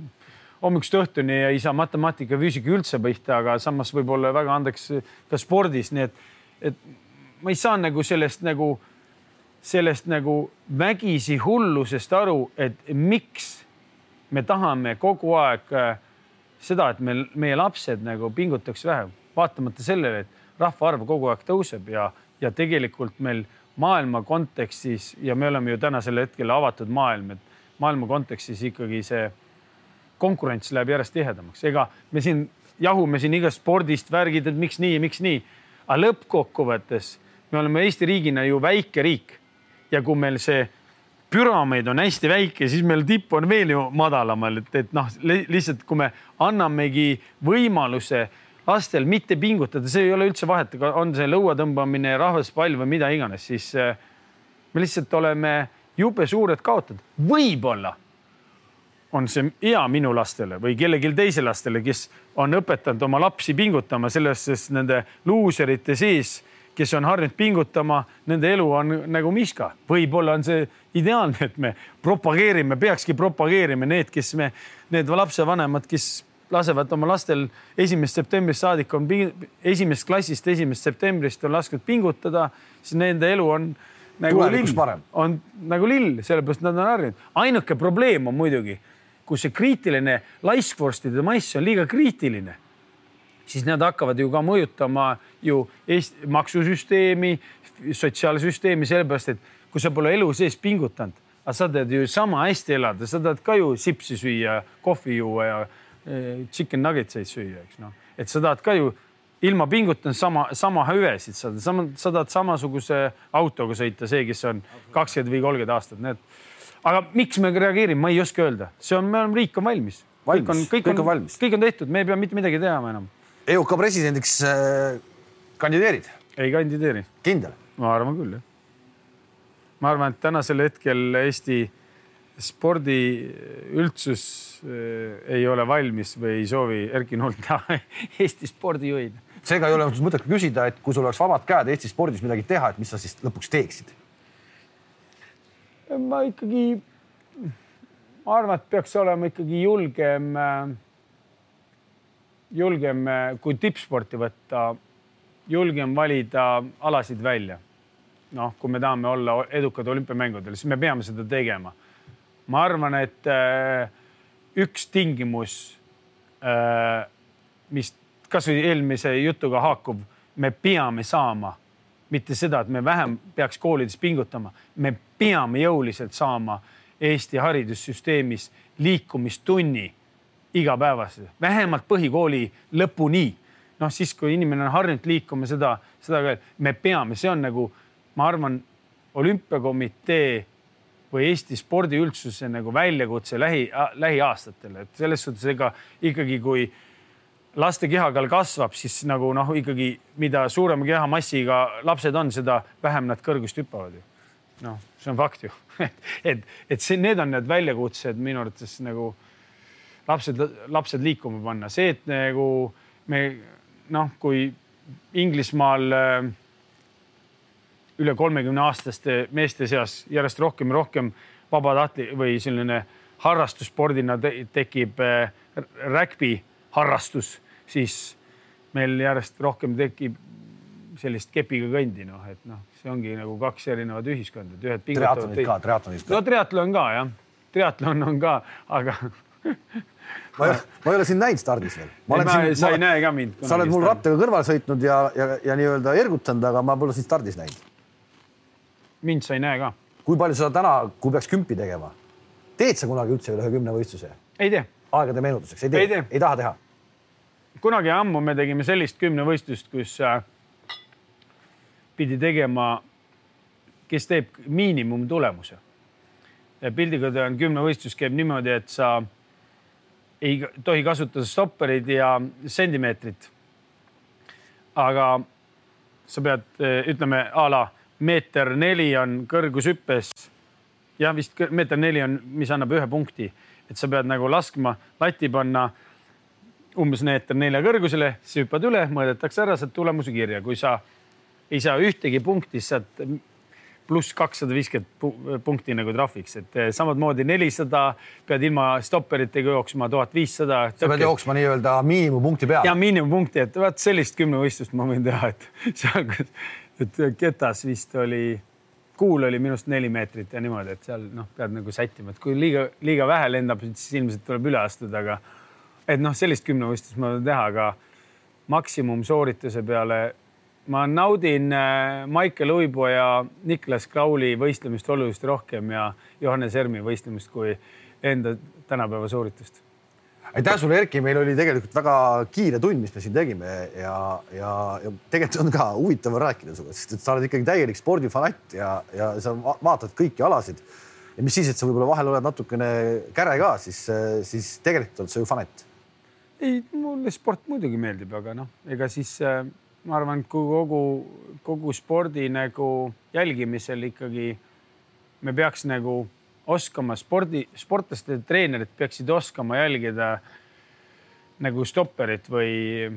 [SPEAKER 2] hommikust õhtuni ja ei saa matemaatika, füüsika üldse pihta, aga samas võib-olla väga andeks ka spordis, nii et, et ma ei saa nagu sellest nagu, sellest nagu vägisi hullusest aru, et miks me tahame kogu aeg äh, seda, et meil, meie lapsed nagu pingutaks vähem, vaatamata sellele, et rahvaarv kogu aeg tõuseb ja, ja tegelikult meil maailma kontekstis ja me oleme ju tänasel hetkel avatud maailm, et maailma kontekstis ikkagi see konkurents läheb järjest tihedamaks, ega me siin jahume siin igast spordist värgid, et miks nii ja miks nii. aga lõppkokkuvõttes me oleme Eesti riigina ju väike riik. Ja kui meil see püramiid on hästi väike, siis meil tipp on veel ju madalamal, et, et noh, lihtsalt kui me annamegi võimaluse lastel mitte pingutada, see ei ole üldse vahet, on see lõua tõmbamine, rahvaspall või mida iganes, siis eh, me lihtsalt oleme jube suured kaotajad, võib-olla on see hea minu lastele või kellelgi teisele lastele, kes on õpetanud oma lapsi pingutama selles, sest nende luuserite sees, kes on harjunud pingutama, nende elu on nagu miska. võib-olla on see ideaalne, et me propageerime, peakski propageerima need, kes me, need lapsevanemad, kes lasevad oma lastel esimesest septembrist saadik on esimesest klassist, esimesest septembrist on lasknud pingutada, siis nende elu on nagu lill, on nagu lill, sellepärast nad on harjunud. ainuke probleem on muidugi kui see kriitiline laiskvorstide mass on liiga kriitiline, siis nad hakkavad ju ka mõjutama ju Eesti maksusüsteemi, sotsiaalsüsteemi, sellepärast et kui sa pole elu sees pingutanud, aga sa tahad ju sama hästi elada, sa tahad ka ju sipsi süüa, kohvi juua ja chicken nuggetseid süüa, eks noh, et sa tahad ka ju ilma pingutamata sama, sama hüvesid saada, sama, sa tahad samasuguse autoga sõita, see, kes on kakskümmend või kolmkümmend aastat, need aga miks me reageerime, ma ei oska öelda, see on, me oleme, riik on valmis.
[SPEAKER 1] kõik on, kõik, kõik on, on valmis,
[SPEAKER 2] kõik on tehtud, me ei pea mitte midagi tegema enam.
[SPEAKER 1] EOK presidendiks äh, kandideerid?
[SPEAKER 2] ei kandideeri.
[SPEAKER 1] kindel?
[SPEAKER 2] ma arvan küll, jah. ma arvan, et tänasel hetkel Eesti spordiüldsus äh, ei ole valmis või ei soovi Erki Nolt teha [LAUGHS] Eesti spordijuhina.
[SPEAKER 1] seega ei ole mõtet küsida, et kui sul oleks vabad käed Eesti spordis midagi teha, et mis sa siis lõpuks teeksid
[SPEAKER 2] ma ikkagi, ma arvan, et peaks olema ikkagi julgem, julgem, kui tippsporti võtta, julgem valida alasid välja. noh, kui me tahame olla edukad olümpiamängudel, siis me peame seda tegema. Ma arvan, et äh, üks tingimus, äh, mis kasvõi eelmise jutuga haakub, me peame saama. Mitte seda, et me vähem peaks koolides pingutama, me peame jõuliselt saama Eesti haridussüsteemis liikumistunni igapäevaselt, vähemalt põhikooli lõpuni. noh, siis kui inimene on harjunud liikuma seda, seda me peame, see on nagu, ma arvan, olümpiakomitee või Eesti spordiüldsuse nagu väljakutse lähi, lähiaastatel, et selles suhtes ega ikkagi, kui laste kehakaal kasvab, siis nagu noh, ikkagi mida suurema kehamassiga lapsed on, seda vähem nad kõrgust hüppavad ju. noh, see on fakt ju. [LAUGHS] Et, et see, need on need väljakutsed minu arvates nagu lapsed, lapsed liikuma panna, see, et nagu me noh, kui Inglismaal äh, üle kolmekümne aastaste meeste seas järjest rohkem ja rohkem vabatahtli või selline harrastusspordina te tekib äh, räkbi harrastus, siis meil järjest rohkem tekib sellist kepiga kõndi, noh, et noh, see ongi nagu kaks erinevat ühiskonda, et ühed
[SPEAKER 1] triatlonid ka, triatlonid
[SPEAKER 2] ka. no triatlon ka jah, triatlon on ka, aga
[SPEAKER 1] ma ei, ma ei ole sind näinud stardis veel.
[SPEAKER 2] ma olen sind, sa ei näe ka mind.
[SPEAKER 1] sa oled mul rattaga kõrval sõitnud ja, ja, ja nii-öelda ergutanud, aga ma pole sind stardis näinud.
[SPEAKER 2] Mind sa ei näe ka.
[SPEAKER 1] kui palju sa täna, kui peaks kümpi tegema, teed sa kunagi üldse üle ühe kümnevõistluse?
[SPEAKER 2] ei tee.
[SPEAKER 1] aegade meenutuseks, ei tee?
[SPEAKER 2] ei,
[SPEAKER 1] ei taha teha?
[SPEAKER 2] kunagi ammu me tegime sellist kümnevõistlust, kus äh, pidi tegema, kes teeb miinimumtulemuse. pildiga tean, kümnevõistlus käib niimoodi, et sa ei tohi kasutada stopperid ja sentimeetrit. aga sa pead, ütleme a la meeter neli on kõrgushüppes. jah, vist meeter neli on, mis annab ühe punkti, et sa pead nagu laskma lati panna umbes meeter nelja kõrgusele, siis hüppad üle, mõõdetakse ära, saad tulemuse kirja, kui sa ei saa ühtegi punkti, siis saad pluss kakssada viiskümmend punkti nagu trahviks, et eh, samamoodi nelisada, pead ilma stopperitega jooksma tuhat viissada.
[SPEAKER 1] sa pead jooksma nii-öelda miinimumpunkti peale.
[SPEAKER 2] ja miinimumpunkti, et vaat sellist kümnevõistlust ma võin teha, et [LAUGHS] seal, et ketas vist oli, kuul oli minust neli meetrit ja niimoodi, et seal noh, pead nagu sättima, et kui liiga, liiga vähe lendab, siis ilmselt tuleb üle astuda, aga et noh, sellist kümnevõistlust ma võin teha, aga maksimumsoorituse peale ma naudin äh, Maicel Uibo ja Niklas Krauli võistlemist oluliselt rohkem ja Johannes Ermi võistlemist kui enda tänapäeva sooritust.
[SPEAKER 1] Aitäh sulle, Erki, meil oli tegelikult väga kiire tund, mis me siin tegime ja, ja, ja tegelikult on ka huvitav rääkida sinuga, sest et sa oled ikkagi täielik spordifanatt ja, ja sa vaatad kõiki alasid. ja mis siis, et sa võib-olla vahel oled natukene käre ka, siis, siis tegelikult oled sa ju fanatt.
[SPEAKER 2] ei, mulle sport muidugi meeldib, aga noh, ega siis äh ma arvan, et kui kogu, kogu spordi nagu jälgimisel ikkagi me peaks nagu oskama spordi, sportlaste treenerid peaksid oskama jälgida nagu stopperit või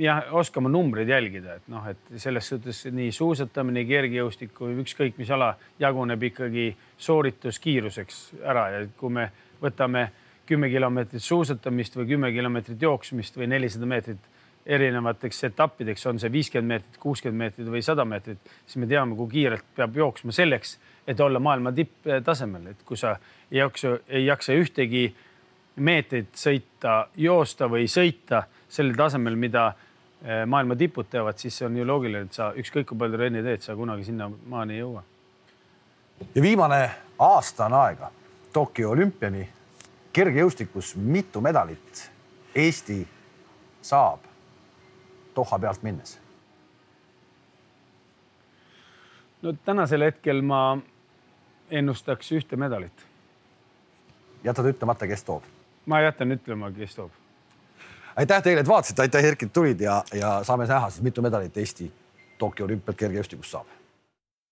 [SPEAKER 2] jah, oskama numbreid jälgida, et noh, et selles suhtes nii suusatamine, kergejõustik kui ükskõik mis ala jaguneb ikkagi soorituskiiruseks ära ja kui me võtame kümme kilomeetrit suusatamist või kümme kilomeetrit jooksmist või nelisada meetrit erinevateks etappideks, on see viiskümmend meetrit, kuuskümmend meetrit või sada meetrit, siis me teame, kui kiirelt peab jooksma selleks, et olla maailma tipptasemel, et kui sa ei jaksa, ei jaksa ühtegi meetrit sõita, joosta või sõita sellel tasemel, mida eh, maailma tipud teevad, siis on ju loogiline, et sa ükskõik kui palju trenni teed, sa kunagi sinnamaani ei jõua.
[SPEAKER 1] ja viimane aasta on aega Tokyo olümpiani. kergejõustikus mitu medalit Eesti saab Doha pealt minnes?
[SPEAKER 2] No tänasel hetkel ma ennustaks ühte medalit.
[SPEAKER 1] jätad ütlemata, kes toob?
[SPEAKER 2] ma jätan ütlema, kes toob.
[SPEAKER 1] aitäh teile, et vaatasite, aitäh, Erkki, tulid ja, ja saame näha siis, mitu medalit Eesti Tokyo olümpialt kergejõustikus saab